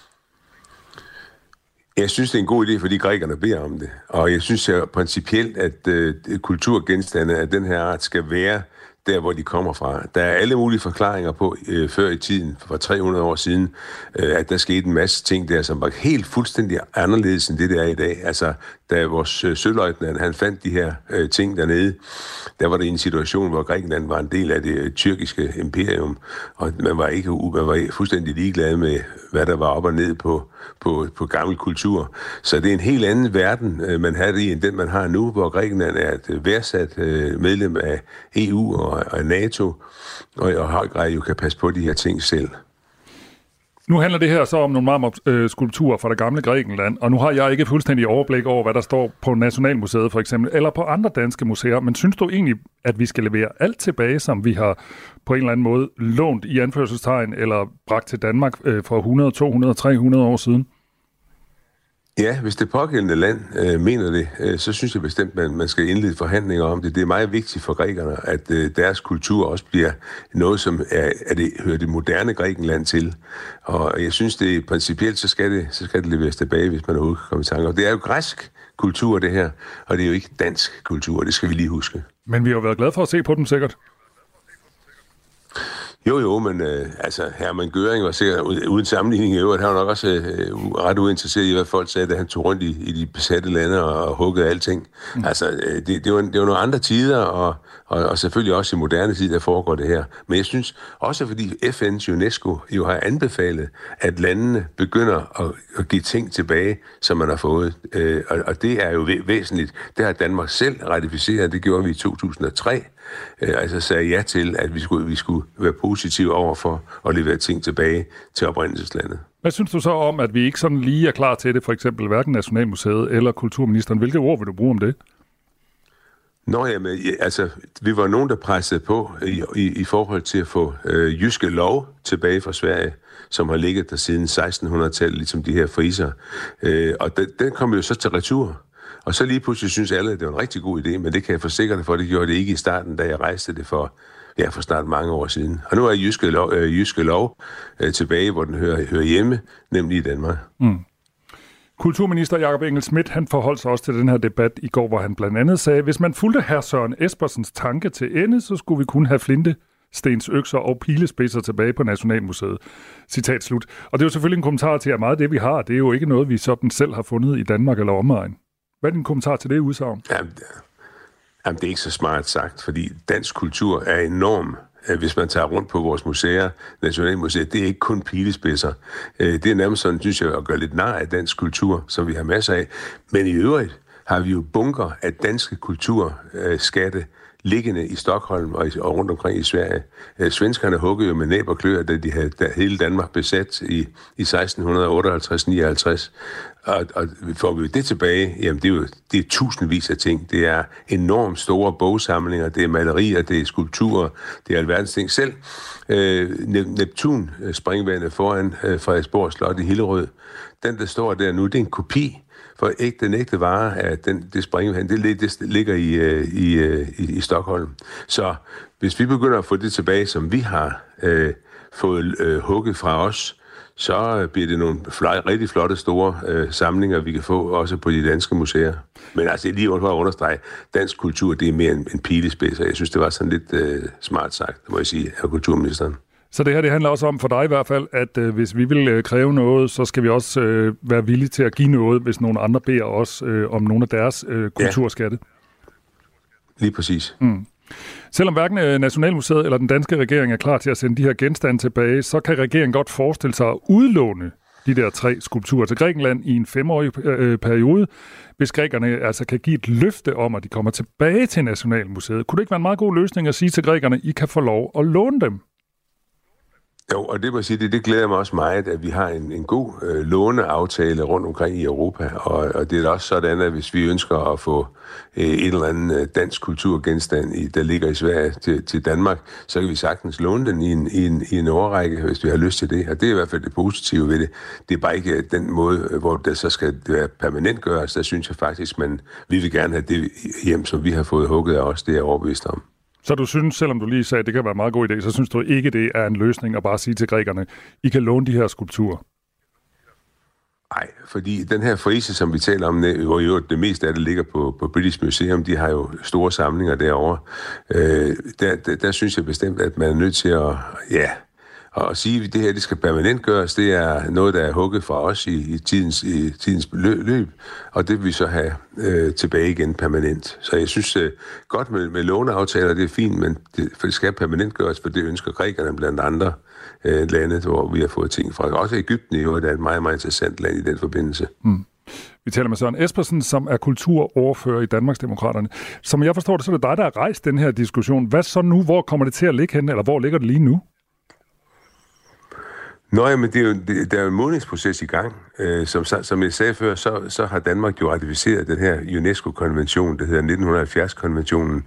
Jeg synes, det er en god idé, fordi grækerne beder om det. Og jeg synes jeg principielt, at øh, kulturgenstande af den her art skal være der, hvor de kommer fra. Der er alle mulige forklaringer på øh, før i tiden, for 300 år siden, øh, at der skete en masse ting der, som var helt fuldstændig anderledes end det, der er i dag. Altså, da vores øh, søløjtnant, han fandt de her øh, ting dernede, der var det en situation, hvor Grækenland var en del af det øh, tyrkiske imperium, og man var ikke man var fuldstændig ligeglad med, hvad der var op og ned på, på, på gammel kultur. Så det er en helt anden verden, øh, man har i, end den, man har nu, hvor Grækenland er et øh, værdsat øh, medlem af EU og, og NATO, og i høj grad jo kan passe på de her ting selv. Nu handler det her så om nogle marmorskulpturer øh, fra det gamle Grækenland, og nu har jeg ikke fuldstændig overblik over, hvad der står på Nationalmuseet for eksempel, eller på andre danske museer, men synes du egentlig, at vi skal levere alt tilbage, som vi har på en eller anden måde lånt i anførselstegn, eller bragt til Danmark øh, for 100, 200, 300 år siden? Ja, hvis det pågældende land øh, mener det, øh, så synes jeg bestemt, at man, man skal indlede forhandlinger om det. Det er meget vigtigt for grækerne, at øh, deres kultur også bliver noget, som er, er det, hører det moderne Grækenland til. Og jeg synes, det principielt, så skal det, så skal det leveres tilbage, hvis man overhovedet kommer i tanke. Og det er jo græsk kultur, det her, og det er jo ikke dansk kultur, det skal vi lige huske. Men vi har jo været glade for at se på dem sikkert. Jo, jo, men øh, altså, Hermann Göring var sikkert, uden sammenligning i øvrigt, han var nok også øh, ret uinteresseret i, hvad folk sagde, da han tog rundt i, i de besatte lande og, og huggede alting. Mm. Altså, øh, det, det, var, det var nogle andre tider, og, og, og selvfølgelig også i moderne tid, der foregår det her. Men jeg synes også, fordi FN's UNESCO jo har anbefalet, at landene begynder at, at give ting tilbage, som man har fået. Øh, og, og det er jo væsentligt. Det har Danmark selv ratificeret, det gjorde vi i 2003 øh, altså sagde ja til, at vi skulle, vi skulle være positive over for at levere ting tilbage til oprindelseslandet. Hvad synes du så om, at vi ikke sådan lige er klar til det, for eksempel hverken Nationalmuseet eller Kulturministeren? Hvilke ord vil du bruge om det? Nå, jamen, altså, vi var nogen, der pressede på i, i, i forhold til at få øh, jyske lov tilbage fra Sverige, som har ligget der siden 1600-tallet, ligesom de her friser. Øh, og den, den kom jo så til retur. Og så lige pludselig synes alle, at det var en rigtig god idé, men det kan jeg forsikre dig for, det gjorde det ikke i starten, da jeg rejste det for, ja, for snart mange år siden. Og nu er Jyske Lov, øh, Jyske Lov øh, tilbage, hvor den hører, hører hjemme, nemlig i Danmark. Mm. Kulturminister Jakob Engel Schmidt, han forholdt sig også til den her debat i går, hvor han blandt andet sagde, hvis man fulgte herr Søren Espersens tanke til ende, så skulle vi kun have flinte, stens økser og pilespidser tilbage på Nationalmuseet. Citat slut. Og det er jo selvfølgelig en kommentar til, at meget af det, vi har, det er jo ikke noget, vi sådan selv har fundet i Danmark eller omegn. Hvad er din kommentar til det udsagn? Jamen, jamen, det er ikke så smart sagt, fordi dansk kultur er enorm Øh, hvis man tager rundt på vores museer, Nationalmuseet, det er ikke kun pilespidser. Øh, det er nærmest sådan, synes jeg, at gøre lidt nar af dansk kultur, som vi har masser af. Men i øvrigt har vi jo bunker af danske kulturskatte liggende i Stockholm og, i, og rundt omkring i Sverige. Øh, svenskerne huggede jo med næb og klør, da de havde da hele Danmark besat i, i 1658-59. Og, og får vi det tilbage, jamen det er jo det er tusindvis af ting. Det er enormt store bogsamlinger, det er malerier, det er skulpturer, det er alverdens ting. Selv øh, Neptun øh, springvandet foran øh, Frederiksborg Slot i Hillerød, den der står der nu, det er en kopi for ikke, den ægte vare af den, det springvand, det, det ligger i, øh, i, øh, i, i Stockholm. Så hvis vi begynder at få det tilbage, som vi har øh, fået øh, hugget fra os, så bliver det nogle fly, rigtig flotte store øh, samlinger, vi kan få også på de danske museer. Men altså lige for at understrege, dansk kultur, det er mere en, en pilespids, og jeg synes, det var sådan lidt øh, smart sagt, må jeg sige, af kulturministeren. Så det her det handler også om for dig i hvert fald, at øh, hvis vi vil øh, kræve noget, så skal vi også øh, være villige til at give noget, hvis nogle andre beder os øh, om nogle af deres øh, kulturskatte. Ja. Lige præcis. Mm. Selvom hverken øh, Nationalmuseet eller den danske regering er klar til at sende de her genstande tilbage, så kan regeringen godt forestille sig at udlåne de der tre skulpturer til Grækenland i en femårig øh, periode, hvis grækerne altså kan give et løfte om, at de kommer tilbage til Nationalmuseet. Kunne det ikke være en meget god løsning at sige til grækerne, I kan få lov at låne dem? Jo, og det må sige, det, det glæder mig også meget, at vi har en, en god øh, låneaftale rundt omkring i Europa, og, og det er også sådan, at hvis vi ønsker at få øh, et eller andet øh, dansk kulturgenstand, i, der ligger i Sverige til, til Danmark, så kan vi sagtens låne den i en, i, en, i en overrække, hvis vi har lyst til det, og det er i hvert fald det positive ved det. Det er bare ikke øh, den måde, øh, hvor det så skal øh, være permanent gøres, der synes jeg faktisk, men vi vil gerne have det hjem, som vi har fået hugget af os, det er jeg overbevist om. Så du synes, selvom du lige sagde, at det kan være en meget god idé, så synes du ikke, det er en løsning at bare sige til grækerne, I kan låne de her skulpturer? Nej, fordi den her frise, som vi taler om, hvor jo det meste af det ligger på, på British Museum, de har jo store samlinger derovre. Øh, der, der, der synes jeg bestemt, at man er nødt til at, ja, og at sige, at det her det skal permanent gøres, det er noget, der er hugget fra os i, i, tidens, i tidens løb, og det vil vi så have øh, tilbage igen permanent. Så jeg synes øh, godt med, med låneaftaler, det er fint, men det, for det skal permanent gøres, for det ønsker grækerne blandt andre øh, lande, hvor vi har fået ting fra. Også Ægypten i øvrigt er et meget, meget interessant land i den forbindelse. Mm. Vi taler med Søren Espersen, som er kulturoverfører i Danmarksdemokraterne. Som jeg forstår det, så er det dig, der har rejst den her diskussion. Hvad så nu? Hvor kommer det til at ligge hen, eller hvor ligger det lige nu? Nå, men det er jo, det, der er jo en modningsproces i gang. Øh, som, som jeg sagde før, så, så har Danmark jo ratificeret den her UNESCO-konvention, der hedder 1970-konventionen.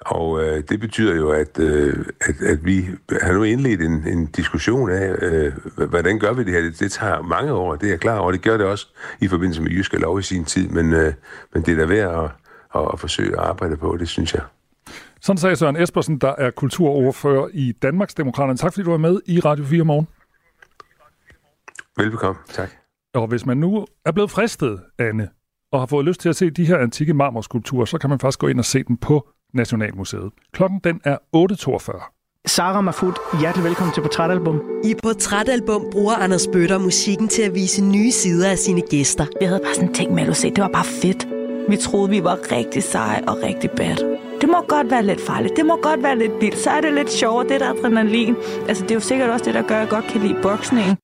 Og øh, det betyder jo, at, øh, at, at vi har nu indledt en, en diskussion af, øh, hvordan gør vi det her. Det, det tager mange år, det er jeg klar over. Det gør det også i forbindelse med Jyske Lov i sin tid, men, øh, men det er da værd at, at, at forsøge at arbejde på, det synes jeg. Sådan sagde Søren Espersen, der er kulturoverfører i Danmarksdemokraterne. Tak fordi du var med i Radio 4 morgen. Velbekomme, tak. Og hvis man nu er blevet fristet, Anne, og har fået lyst til at se de her antikke marmorskulpturer, så kan man faktisk gå ind og se dem på Nationalmuseet. Klokken den er 8.42. Sara Mafud, hjertelig velkommen til Portrætalbum. I Portrætalbum bruger Anders Bøtter musikken til at vise nye sider af sine gæster. Jeg havde bare sådan tænkt med, at se, det var bare fedt. Vi troede, vi var rigtig seje og rigtig bad. Det må godt være lidt farligt. Det må godt være lidt vildt. Så er det lidt sjovere, det der adrenalin. Altså, det er jo sikkert også det, der gør, at jeg godt kan lide boksning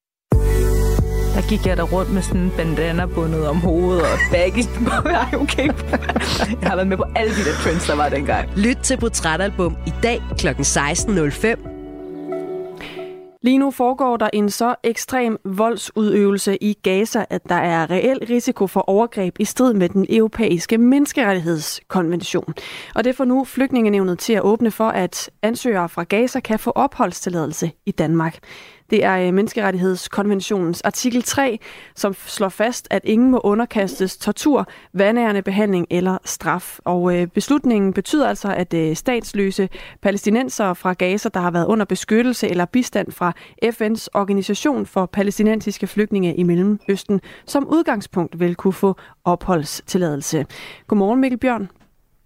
der gik jeg der rundt med sådan en bandana bundet om hovedet og baggy. Ej, okay. Jeg har været med på alle de der trends, der var dengang. Lyt til Portrætalbum i dag kl. 16.05 Lige nu foregår der en så ekstrem voldsudøvelse i Gaza, at der er reel risiko for overgreb i strid med den europæiske menneskerettighedskonvention. Og det får nu flygtningenevnet til at åbne for, at ansøgere fra Gaza kan få opholdstilladelse i Danmark. Det er øh, Menneskerettighedskonventionens artikel 3, som slår fast, at ingen må underkastes tortur, vandærende behandling eller straf. Og øh, beslutningen betyder altså, at øh, statsløse palæstinensere fra Gaza, der har været under beskyttelse eller bistand fra FN's organisation for palæstinensiske flygtninge i Mellemøsten, som udgangspunkt vil kunne få opholdstilladelse. Godmorgen Mikkel Bjørn.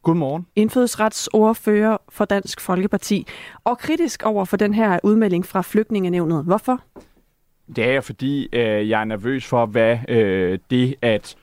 Godmorgen. Indfødsretsordfører for Dansk Folkeparti. Og kritisk over for den her udmelding fra flygtningenevnet. Hvorfor? Det er fordi, øh, jeg er nervøs for, hvad øh, det, at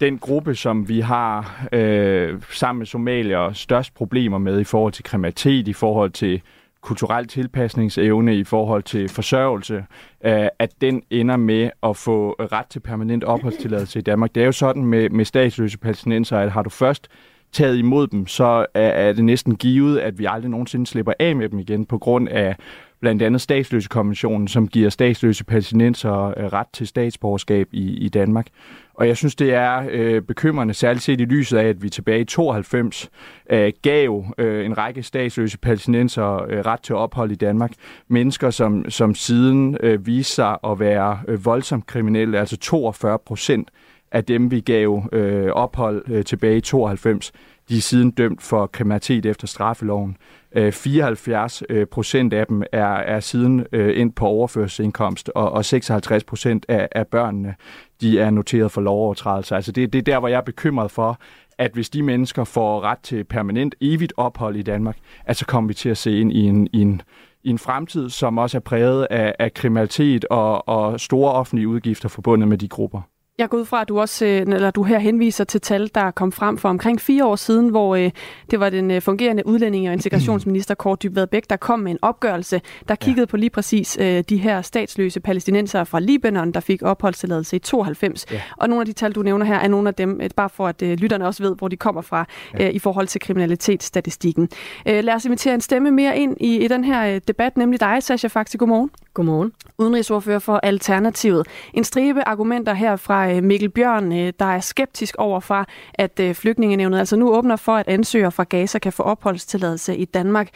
den gruppe, som vi har øh, sammen med somalier størst problemer med i forhold til kriminalitet, i forhold til kulturel tilpasningsevne i forhold til forsørgelse, øh, at den ender med at få ret til permanent opholdstilladelse i Danmark. Det er jo sådan med, med statsløse palæstinenser, at har du først taget imod dem, så er, er det næsten givet, at vi aldrig nogensinde slipper af med dem igen på grund af blandt andet statsløsekonventionen, som giver statsløse palæstinenser øh, ret til statsborgerskab i, i Danmark. Og jeg synes, det er øh, bekymrende, særligt set i lyset af, at vi tilbage i 92 øh, gav øh, en række statsløse palæstinenser øh, ret til ophold i Danmark. Mennesker, som, som siden øh, viste sig at være øh, voldsomt kriminelle, altså 42 procent af dem, vi gav øh, ophold øh, tilbage i 92, de er siden dømt for kriminalitet efter straffeloven. Øh, 74 øh, procent af dem er, er siden øh, ind på overførselsindkomst, og, og 56 procent af, af børnene de er noteret for lovovertrædelser. Altså det, det er der, hvor jeg er bekymret for, at hvis de mennesker får ret til permanent evigt ophold i Danmark, at så kommer vi til at se ind i en, i en, i en fremtid, som også er præget af, af kriminalitet og, og store offentlige udgifter forbundet med de grupper. Jeg går ud fra, at du også øh, eller du her henviser til tal, der kom frem for omkring fire år siden, hvor øh, det var den øh, fungerende udlænding- og integrationsminister Kort Dybvad Bæk, der kom med en opgørelse, der kiggede ja. på lige præcis øh, de her statsløse palæstinenser fra Libanon, der fik opholdstilladelse i 92. Ja. Og nogle af de tal, du nævner her, er nogle af dem, bare for at lytterne også ved, hvor de kommer fra ja. i forhold til kriminalitetsstatistikken. Lad os invitere en stemme mere ind i, i den her debat, nemlig dig, Sasha Faxi. Godmorgen. Godmorgen. Udenrigsordfører for Alternativet. En stribe argumenter her fra Øh, Mikkel Bjørn, øh, der er skeptisk over for, at øh, flygtningenevnet altså nu åbner for, at ansøgere fra Gaza kan få opholdstilladelse i Danmark.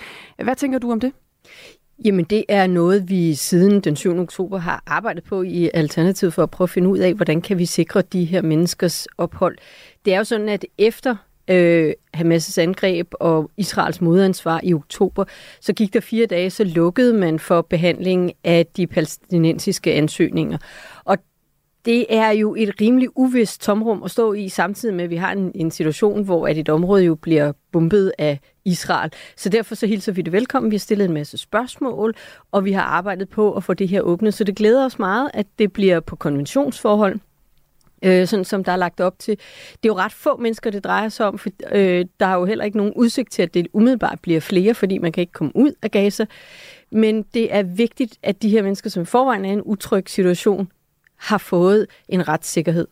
Hvad tænker du om det? Jamen det er noget, vi siden den 7. oktober har arbejdet på i Alternativet for at prøve at finde ud af, hvordan kan vi sikre de her menneskers ophold. Det er jo sådan, at efter øh, Hamas' angreb og Israels modansvar i oktober, så gik der fire dage, så lukkede man for behandling af de palæstinensiske ansøgninger. Og det er jo et rimelig uvist tomrum at stå i, samtidig med, at vi har en, en situation, hvor at et område jo bliver bombet af Israel. Så derfor så hilser vi det velkommen. Vi har stillet en masse spørgsmål, og vi har arbejdet på at få det her åbnet. Så det glæder os meget, at det bliver på konventionsforhold, øh, sådan som der er lagt op til. Det er jo ret få mennesker, det drejer sig om, for øh, der er jo heller ikke nogen udsigt til, at det umiddelbart bliver flere, fordi man kan ikke komme ud af Gaza. Men det er vigtigt, at de her mennesker, som forvejen er i en utryg situation, har fået en retssikkerhed.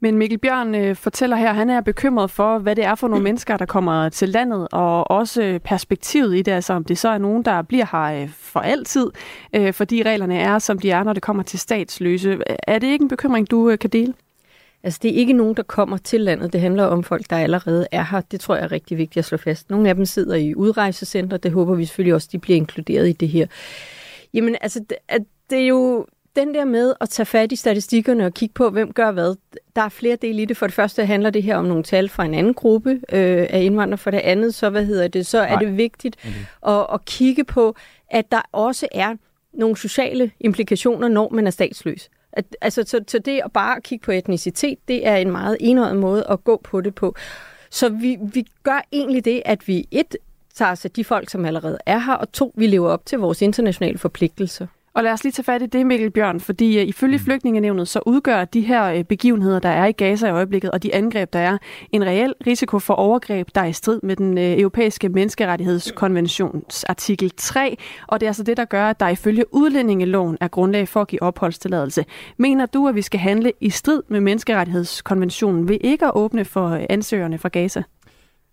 Men Mikkel Bjørn øh, fortæller her, han er bekymret for, hvad det er for nogle mennesker, der kommer til landet, og også perspektivet i det, altså om det så er nogen, der bliver her øh, for altid, øh, fordi reglerne er, som de er, når det kommer til statsløse. Er det ikke en bekymring, du øh, kan dele? Altså, det er ikke nogen, der kommer til landet. Det handler om folk, der allerede er her. Det tror jeg er rigtig vigtigt at slå fast. Nogle af dem sidder i udrejsecenter. Det håber vi selvfølgelig også, de bliver inkluderet i det her. Jamen, altså, det, er jo den der med at tage fat i statistikkerne og kigge på, hvem gør hvad, der er flere dele i det. For det første handler det her om nogle tal fra en anden gruppe øh, af indvandrere. For det andet, så, hvad hedder det, så er Nej. det vigtigt okay. at, at kigge på, at der også er nogle sociale implikationer, når man er statsløs. At, altså, så, så det at bare kigge på etnicitet, det er en meget enøjet måde at gå på det på. Så vi, vi gør egentlig det, at vi et tager os af de folk, som allerede er her, og to, vi lever op til vores internationale forpligtelser. Og lad os lige tage fat i det, Mikkel Bjørn, fordi uh, ifølge mm. flygtningenevnet, så udgør de her uh, begivenheder, der er i Gaza i øjeblikket, og de angreb, der er, en reel risiko for overgreb, der er i strid med den uh, europæiske menneskerettighedskonventions artikel 3, og det er altså det, der gør, at der ifølge udlændingeloven er grundlag for at give opholdstilladelse. Mener du, at vi skal handle i strid med menneskerettighedskonventionen ved ikke at åbne for ansøgerne fra Gaza?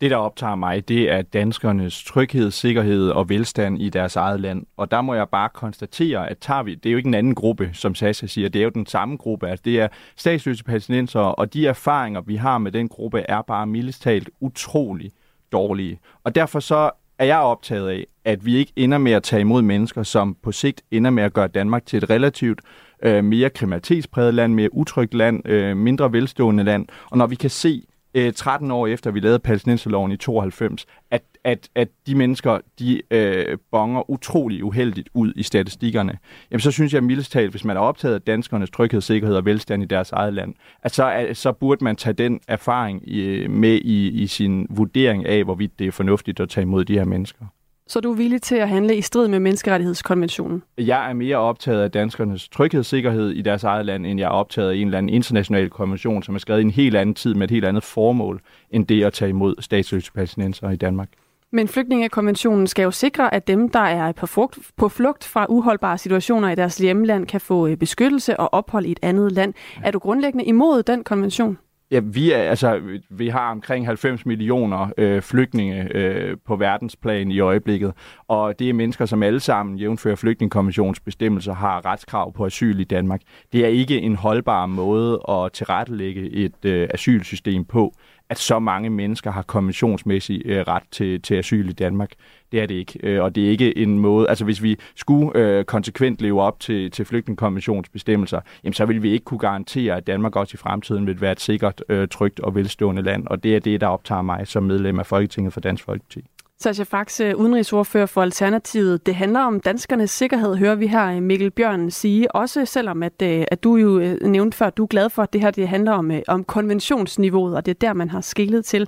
Det, der optager mig, det er danskernes tryghed, sikkerhed og velstand i deres eget land. Og der må jeg bare konstatere, at tager vi, det er jo ikke en anden gruppe, som Sasha siger, det er jo den samme gruppe. Altså, det er statsløse palæstinenser, og de erfaringer, vi har med den gruppe, er bare mildest talt utrolig dårlige. Og derfor så er jeg optaget af, at vi ikke ender med at tage imod mennesker, som på sigt ender med at gøre Danmark til et relativt øh, mere kriminalitetspræget land, mere utrygt land, øh, mindre velstående land. Og når vi kan se, Øh, 13 år efter vi lavede palæstinenserloven i 92, at, at, at de mennesker, de øh, bonger utrolig uheldigt ud i statistikkerne, jamen så synes jeg mildest talt, hvis man er optaget af danskernes tryghed, sikkerhed og velstand i deres eget land, at så, at, så burde man tage den erfaring i, med i, i sin vurdering af, hvorvidt det er fornuftigt at tage imod de her mennesker. Så du er villig til at handle i strid med menneskerettighedskonventionen? Jeg er mere optaget af danskernes tryghedssikkerhed i deres eget land, end jeg er optaget af en eller anden international konvention, som er skrevet i en helt anden tid med et helt andet formål, end det at tage imod statsløse palæstinenser i Danmark. Men flygtningekonventionen skal jo sikre, at dem, der er på flugt, på flugt fra uholdbare situationer i deres hjemland, kan få øh, beskyttelse og ophold i et andet land. Er du grundlæggende imod den konvention? Ja, vi, er, altså, vi har omkring 90 millioner øh, flygtninge øh, på verdensplan i øjeblikket, og det er mennesker, som alle sammen, jævnfører flygtningekonventions bestemmelser, har retskrav på asyl i Danmark. Det er ikke en holdbar måde at tilrettelægge et øh, asylsystem på, at så mange mennesker har konventionsmæssig øh, ret til, til asyl i Danmark. Det er det ikke. Øh, og det er ikke en måde... Altså hvis vi skulle øh, konsekvent leve op til, til flygtningekonventionsbestemmelser, jamen så vil vi ikke kunne garantere, at Danmark også i fremtiden vil være et sikkert, øh, trygt og velstående land. Og det er det, der optager mig som medlem af Folketinget for Dansk Folkeparti. Sascha Faxe, udenrigsordfører for Alternativet. Det handler om danskernes sikkerhed, hører vi her Mikkel Bjørn sige. Også selvom, at, øh, at du jo øh, nævnte før, at du er glad for, at det her det handler om, øh, om konventionsniveauet, og det er der, man har skillet til.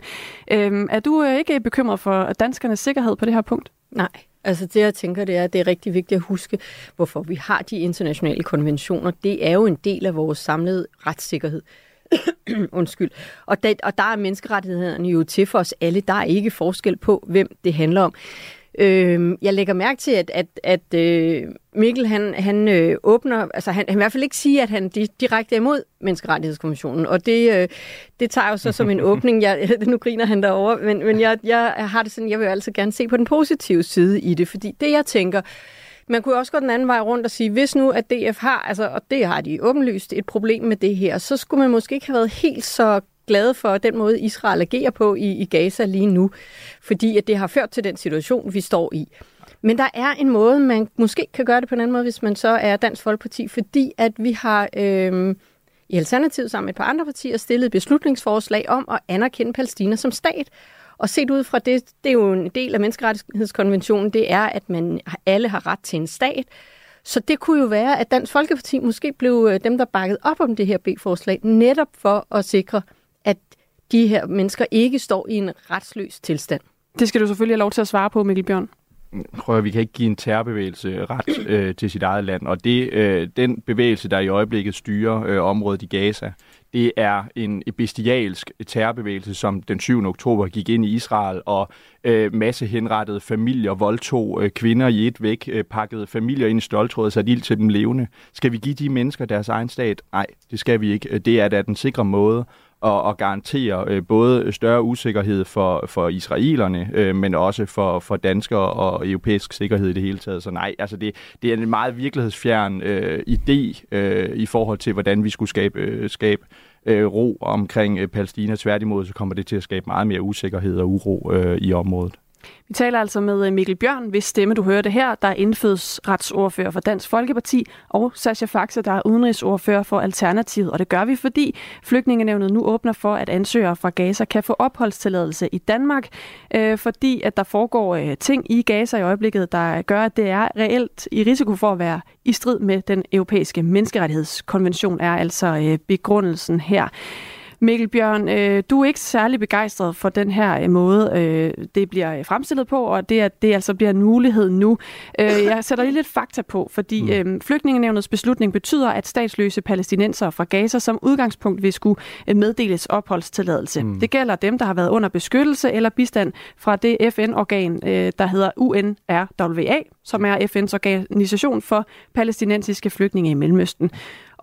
Øhm, er du ikke bekymret for danskernes sikkerhed på det her punkt? Nej, Altså det, jeg tænker, det er, at det er rigtig vigtigt at huske, hvorfor vi har de internationale konventioner. Det er jo en del af vores samlede retssikkerhed. Undskyld. Og, det, og der er menneskerettighederne jo til for os alle. Der er ikke forskel på, hvem det handler om. Øh, jeg lægger mærke til, at, at, at øh, Mikkel han, han øh, åbner, altså han, han i hvert fald ikke siger, at han direkte er imod menneskerettighedskonventionen, og det, øh, det tager jo så som en åbning. Jeg, nu griner han derovre, men, men jeg, jeg har det sådan, jeg vil jo altid gerne se på den positive side i det, fordi det jeg tænker, man kunne også gå den anden vej rundt og sige, hvis nu at DF har, altså, og det har de åbenlyst, et problem med det her, så skulle man måske ikke have været helt så glade for den måde, Israel agerer på i, i Gaza lige nu, fordi at det har ført til den situation, vi står i. Men der er en måde, man måske kan gøre det på en anden måde, hvis man så er Dansk Folkeparti, fordi at vi har øh, i Alternativet sammen med et par andre partier stillet beslutningsforslag om at anerkende Palæstina som stat. Og set ud fra det, det er jo en del af menneskerettighedskonventionen, det er, at man alle har ret til en stat. Så det kunne jo være, at Dansk Folkeparti måske blev øh, dem, der bakkede op om det her B-forslag, netop for at sikre, at de her mennesker ikke står i en retsløs tilstand. Det skal du selvfølgelig have lov til at svare på, Mikkel Bjørn. Prøv at vi kan ikke give en terrorbevægelse ret øh, til sit eget land, og det, øh, den bevægelse, der i øjeblikket styrer øh, området i Gaza, det er en bestialsk terrorbevægelse, som den 7. oktober gik ind i Israel og øh, masse henrettede familier, voldtog øh, kvinder i et væk, øh, pakkede familier ind i stoltråd og satte ild til dem levende. Skal vi give de mennesker deres egen stat? Nej, det skal vi ikke. Det er da den sikre måde og, og garantere øh, både større usikkerhed for, for israelerne, øh, men også for, for danskere og europæisk sikkerhed i det hele taget. Så nej, altså det, det er en meget virkelighedsfjern øh, idé øh, i forhold til, hvordan vi skulle skabe, øh, skabe øh, ro omkring øh, Palæstina. Tværtimod så kommer det til at skabe meget mere usikkerhed og uro øh, i området. Vi taler altså med øh, Mikkel Bjørn, hvis stemme du hører det her, der er indfødsretsordfører for Dansk Folkeparti, og Sascha Faxe, der er udenrigsordfører for Alternativet. Og det gør vi, fordi Flygtningenævnet nu åbner for, at ansøgere fra Gaza kan få opholdstilladelse i Danmark, øh, fordi at der foregår øh, ting i Gaza i øjeblikket, der gør, at det er reelt i risiko for at være i strid med den europæiske menneskerettighedskonvention, er altså øh, begrundelsen her. Mikkel Bjørn, øh, du er ikke særlig begejstret for den her øh, måde, øh, det bliver fremstillet på, og det, at det altså bliver en mulighed nu. Øh, jeg sætter lige lidt fakta på, fordi mm. øh, flygtningenevnets beslutning betyder, at statsløse palæstinenser fra Gaza som udgangspunkt vil skulle øh, meddeles opholdstilladelse. Mm. Det gælder dem, der har været under beskyttelse eller bistand fra det FN-organ, øh, der hedder UNRWA, som er FN's organisation for palæstinensiske flygtninge i Mellemøsten.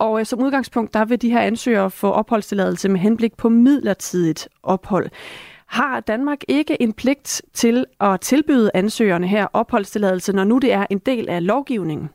Og øh, som udgangspunkt, der vil de her ansøgere få opholdstilladelse med henblik på midlertidigt ophold. Har Danmark ikke en pligt til at tilbyde ansøgerne her opholdstilladelse, når nu det er en del af lovgivningen?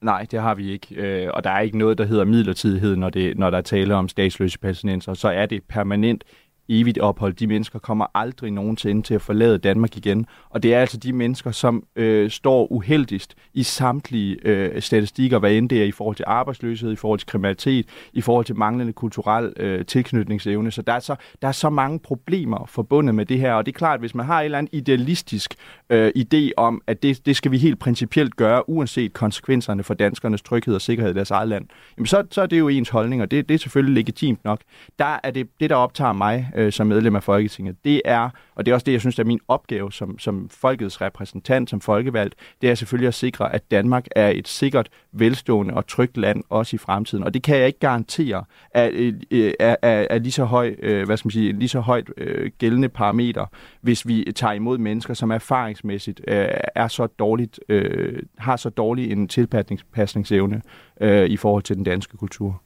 Nej, det har vi ikke. Øh, og der er ikke noget, der hedder midlertidighed, når, det, når der er tale om statsløse palæstinenser. Så er det permanent evigt ophold. De mennesker kommer aldrig nogensinde til at forlade Danmark igen. Og det er altså de mennesker, som øh, står uheldigst i samtlige øh, statistikker, hvad end det er i forhold til arbejdsløshed, i forhold til kriminalitet, i forhold til manglende kulturel øh, tilknytningsevne. Så der er, så der er så mange problemer forbundet med det her. Og det er klart, at hvis man har en eller anden idealistisk øh, idé om, at det, det skal vi helt principielt gøre, uanset konsekvenserne for danskernes tryghed og sikkerhed i deres eget land, jamen så, så er det jo ens holdning, og det, det er selvfølgelig legitimt nok. Der er det, det der optager mig, øh, som medlem af Folketinget, det er, og det er også det, jeg synes, der er min opgave som, som folkets repræsentant, som folkevalgt, det er selvfølgelig at sikre, at Danmark er et sikkert, velstående og trygt land også i fremtiden. Og det kan jeg ikke garantere øh, er, er, lige så høj, øh, hvad skal man sige, lige så højt øh, gældende parameter, hvis vi tager imod mennesker, som erfaringsmæssigt øh, er så dårligt, øh, har så dårlig en tilpasningsevne øh, i forhold til den danske kultur.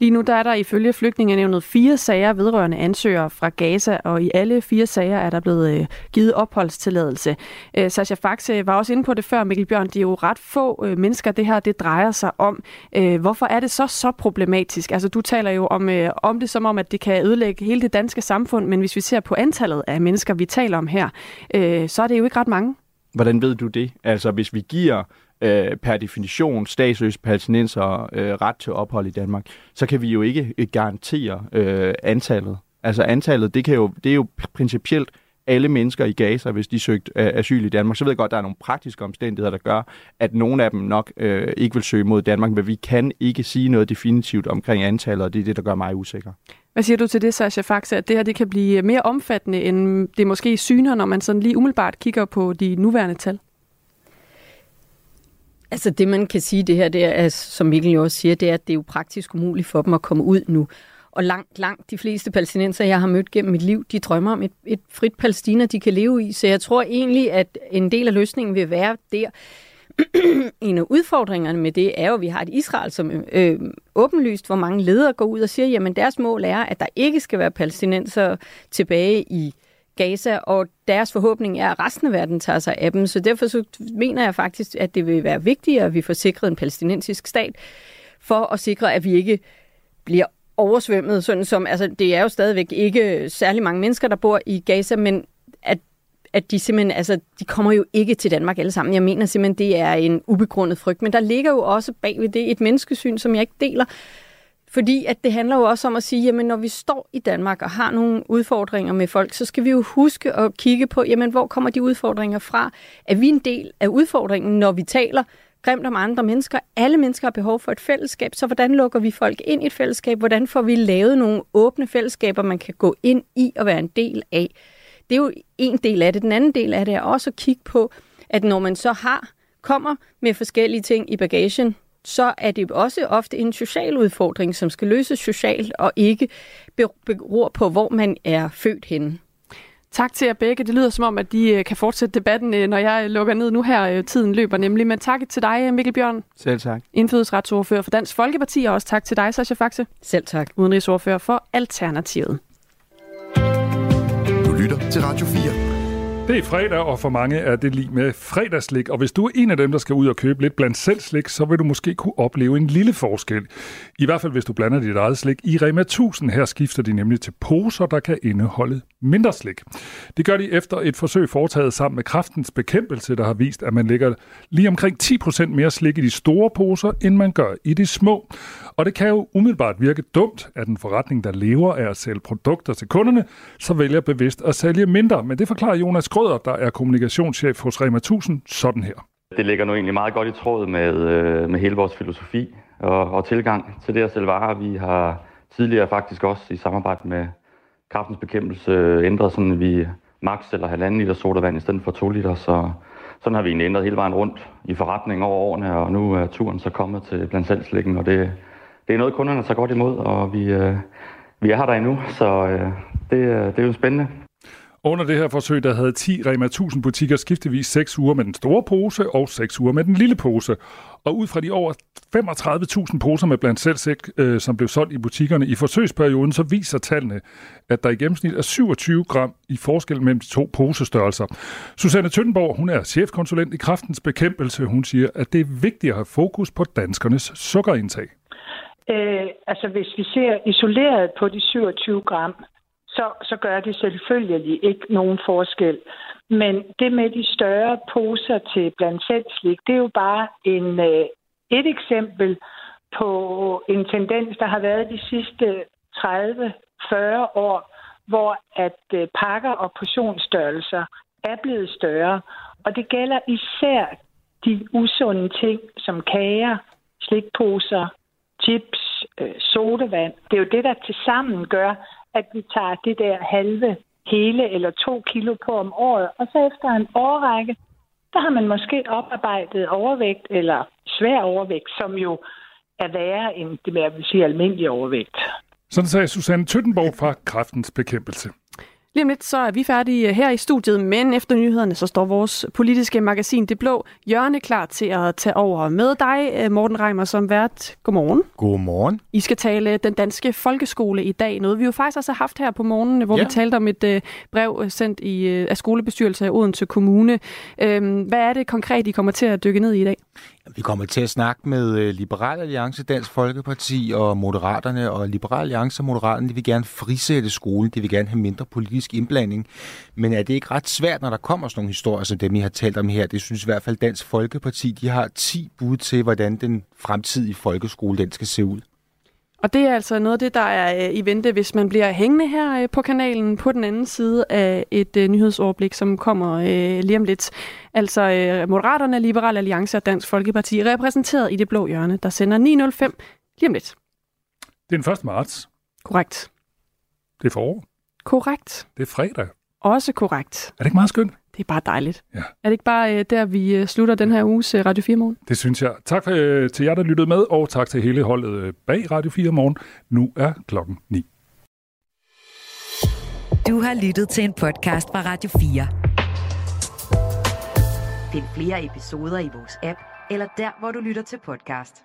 Lige nu der er der ifølge flygtningenevnet fire sager vedrørende ansøgere fra Gaza, og i alle fire sager er der blevet øh, givet opholdstilladelse. Øh, Sasha Faxe var også inde på det før, Mikkel Bjørn. Det er jo ret få øh, mennesker, det her det drejer sig om. Øh, hvorfor er det så så problematisk? Altså, du taler jo om, øh, om det som om, at det kan ødelægge hele det danske samfund, men hvis vi ser på antallet af mennesker, vi taler om her, øh, så er det jo ikke ret mange. Hvordan ved du det? Altså, hvis vi giver øh, per definition statsløse palæstinenser øh, ret til ophold i Danmark, så kan vi jo ikke øh, garantere øh, antallet. Altså antallet, det, kan jo, det er jo principielt alle mennesker i Gaza, hvis de søgt øh, asyl i Danmark. Så ved jeg godt, at der er nogle praktiske omstændigheder, der gør, at nogle af dem nok øh, ikke vil søge mod Danmark, men vi kan ikke sige noget definitivt omkring antallet, og det er det, der gør mig usikker. Hvad siger du til det, Sasha Faxe, at det her det kan blive mere omfattende, end det måske syner, når man sådan lige umiddelbart kigger på de nuværende tal? Altså det, man kan sige, det her, det er, som Mikkel jo også siger, det er, at det er jo praktisk umuligt for dem at komme ud nu. Og langt, langt de fleste palæstinenser, jeg har mødt gennem mit liv, de drømmer om et, et frit Palæstina, de kan leve i. Så jeg tror egentlig, at en del af løsningen vil være der. en af udfordringerne med det er jo, at vi har et Israel, som øh, åbenlyst, hvor mange ledere går ud og siger, jamen deres mål er, at der ikke skal være palæstinenser tilbage i Gaza, og deres forhåbning er, at resten af verden tager sig af dem. Så derfor så mener jeg faktisk, at det vil være vigtigere, at vi får sikret en palæstinensisk stat, for at sikre, at vi ikke bliver oversvømmet, sådan som, altså det er jo stadigvæk ikke særlig mange mennesker, der bor i Gaza, men at, at de simpelthen, altså de kommer jo ikke til Danmark alle sammen. Jeg mener simpelthen, det er en ubegrundet frygt, men der ligger jo også bag ved det et menneskesyn, som jeg ikke deler, fordi at det handler jo også om at sige, jamen når vi står i Danmark og har nogle udfordringer med folk, så skal vi jo huske at kigge på, jamen hvor kommer de udfordringer fra? Er vi en del af udfordringen, når vi taler grimt om andre mennesker? Alle mennesker har behov for et fællesskab, så hvordan lukker vi folk ind i et fællesskab? Hvordan får vi lavet nogle åbne fællesskaber, man kan gå ind i og være en del af? Det er jo en del af det. Den anden del af det er også at kigge på, at når man så har kommer med forskellige ting i bagagen, så er det også ofte en social udfordring, som skal løses socialt og ikke beror på, hvor man er født henne. Tak til jer begge. Det lyder som om, at de øh, kan fortsætte debatten, øh, når jeg lukker ned nu her. Øh, tiden løber nemlig. Men tak til dig, Mikkel Bjørn. Selv tak. Indfødsretsordfører for Dansk Folkeparti, og også tak til dig, Sascha Faxe. Selv tak. Udenrigsordfører for Alternativet. Du lytter til Radio 4. Det er fredag, og for mange er det lige med fredagslik. Og hvis du er en af dem, der skal ud og købe lidt blandt selv slik, så vil du måske kunne opleve en lille forskel. I hvert fald, hvis du blander dit eget slik. I Rema 1000 her skifter de nemlig til poser, der kan indeholde mindre slik. Det gør de efter et forsøg foretaget sammen med kraftens bekæmpelse, der har vist, at man lægger lige omkring 10% mere slik i de store poser, end man gør i de små. Og det kan jo umiddelbart virke dumt, at en forretning, der lever af at sælge produkter til kunderne, så vælger bevidst at sælge mindre. Men det forklarer Jonas Skrøder, der er kommunikationschef hos Rema 1000, sådan her. Det ligger nu egentlig meget godt i tråd med, øh, med hele vores filosofi og, og tilgang til det at sælge varer. Vi har tidligere faktisk også i samarbejde med kraftens bekæmpelse øh, ændret sådan, at vi maks eller halvanden liter sodavand i stedet for to liter, så sådan har vi egentlig ændret hele vejen rundt i forretningen over årene, og nu er turen så kommet til blandt salgslæggen, og det, det er noget, kunderne tager godt imod, og vi, øh, vi er her der endnu, så øh, det, øh, det er jo spændende. Under det her forsøg, der havde 10 Rema 1000 butikker skiftevis 6 uger med den store pose og 6 uger med den lille pose. Og ud fra de over 35.000 poser med blandt selvsæk, øh, som blev solgt i butikkerne i forsøgsperioden, så viser tallene, at der i gennemsnit er 27 gram i forskel mellem de to posestørrelser. Susanne Tøndenborg, hun er chefkonsulent i Kraftens Bekæmpelse. Hun siger, at det er vigtigt at have fokus på danskernes sukkerindtag. Øh, altså hvis vi ser isoleret på de 27 gram, så, så gør det selvfølgelig ikke nogen forskel. Men det med de større poser til blandt selv slik, det er jo bare en, øh, et eksempel på en tendens, der har været de sidste 30-40 år, hvor at øh, pakker og portionsstørrelser er blevet større. Og det gælder især de usunde ting som kager, slikposer, chips, øh, sodavand. Det er jo det, der til sammen gør, at vi tager det der halve, hele eller to kilo på om året, og så efter en årrække, der har man måske oparbejdet overvægt eller svær overvægt, som jo er værre end det, jeg vil sige, almindelig overvægt. Sådan sagde Susanne Tøttenborg fra Kræftens Bekæmpelse. Lige om lidt, så er vi færdige her i studiet, men efter nyhederne, så står vores politiske magasin Det Blå Hjørne klar til at tage over med dig, Morten Reimer, som vært. Godmorgen. Godmorgen. I skal tale den danske folkeskole i dag. Noget vi jo faktisk også har haft her på morgenen, hvor ja. vi talte om et uh, brev sendt i, af skolebestyrelsen af Odense Kommune. Uh, hvad er det konkret, I kommer til at dykke ned i i dag? Vi kommer til at snakke med Liberal Alliance, Dansk Folkeparti og Moderaterne. Og Liberal Alliance og Moderaterne de vil gerne frisætte skolen. De vil gerne have mindre politisk indblanding. Men er det ikke ret svært, når der kommer sådan nogle historier, som dem, I har talt om her? Det synes i hvert fald Dansk Folkeparti. De har 10 bud til, hvordan den fremtidige folkeskole den skal se ud. Og det er altså noget af det, der er i vente, hvis man bliver hængende her på kanalen på den anden side af et nyhedsoverblik, som kommer lige om lidt. Altså Moderaterne, Liberal Alliance og Dansk Folkeparti repræsenteret i det blå hjørne, der sender 905 lige om lidt. Det er den 1. marts. Korrekt. Det er forår. Korrekt. Det er fredag. Også korrekt. Er det ikke meget skønt? Det er bare dejligt. Ja. Er det ikke bare uh, der, vi uh, slutter den her uges uh, Radio 4 Morgen? Det synes jeg. Tak for, uh, til jer, der lyttede med, og tak til hele holdet uh, bag Radio 4 Morgen. Nu er klokken 9. Du har lyttet til en podcast fra Radio 4. Find flere episoder i vores app, eller der, hvor du lytter til podcast.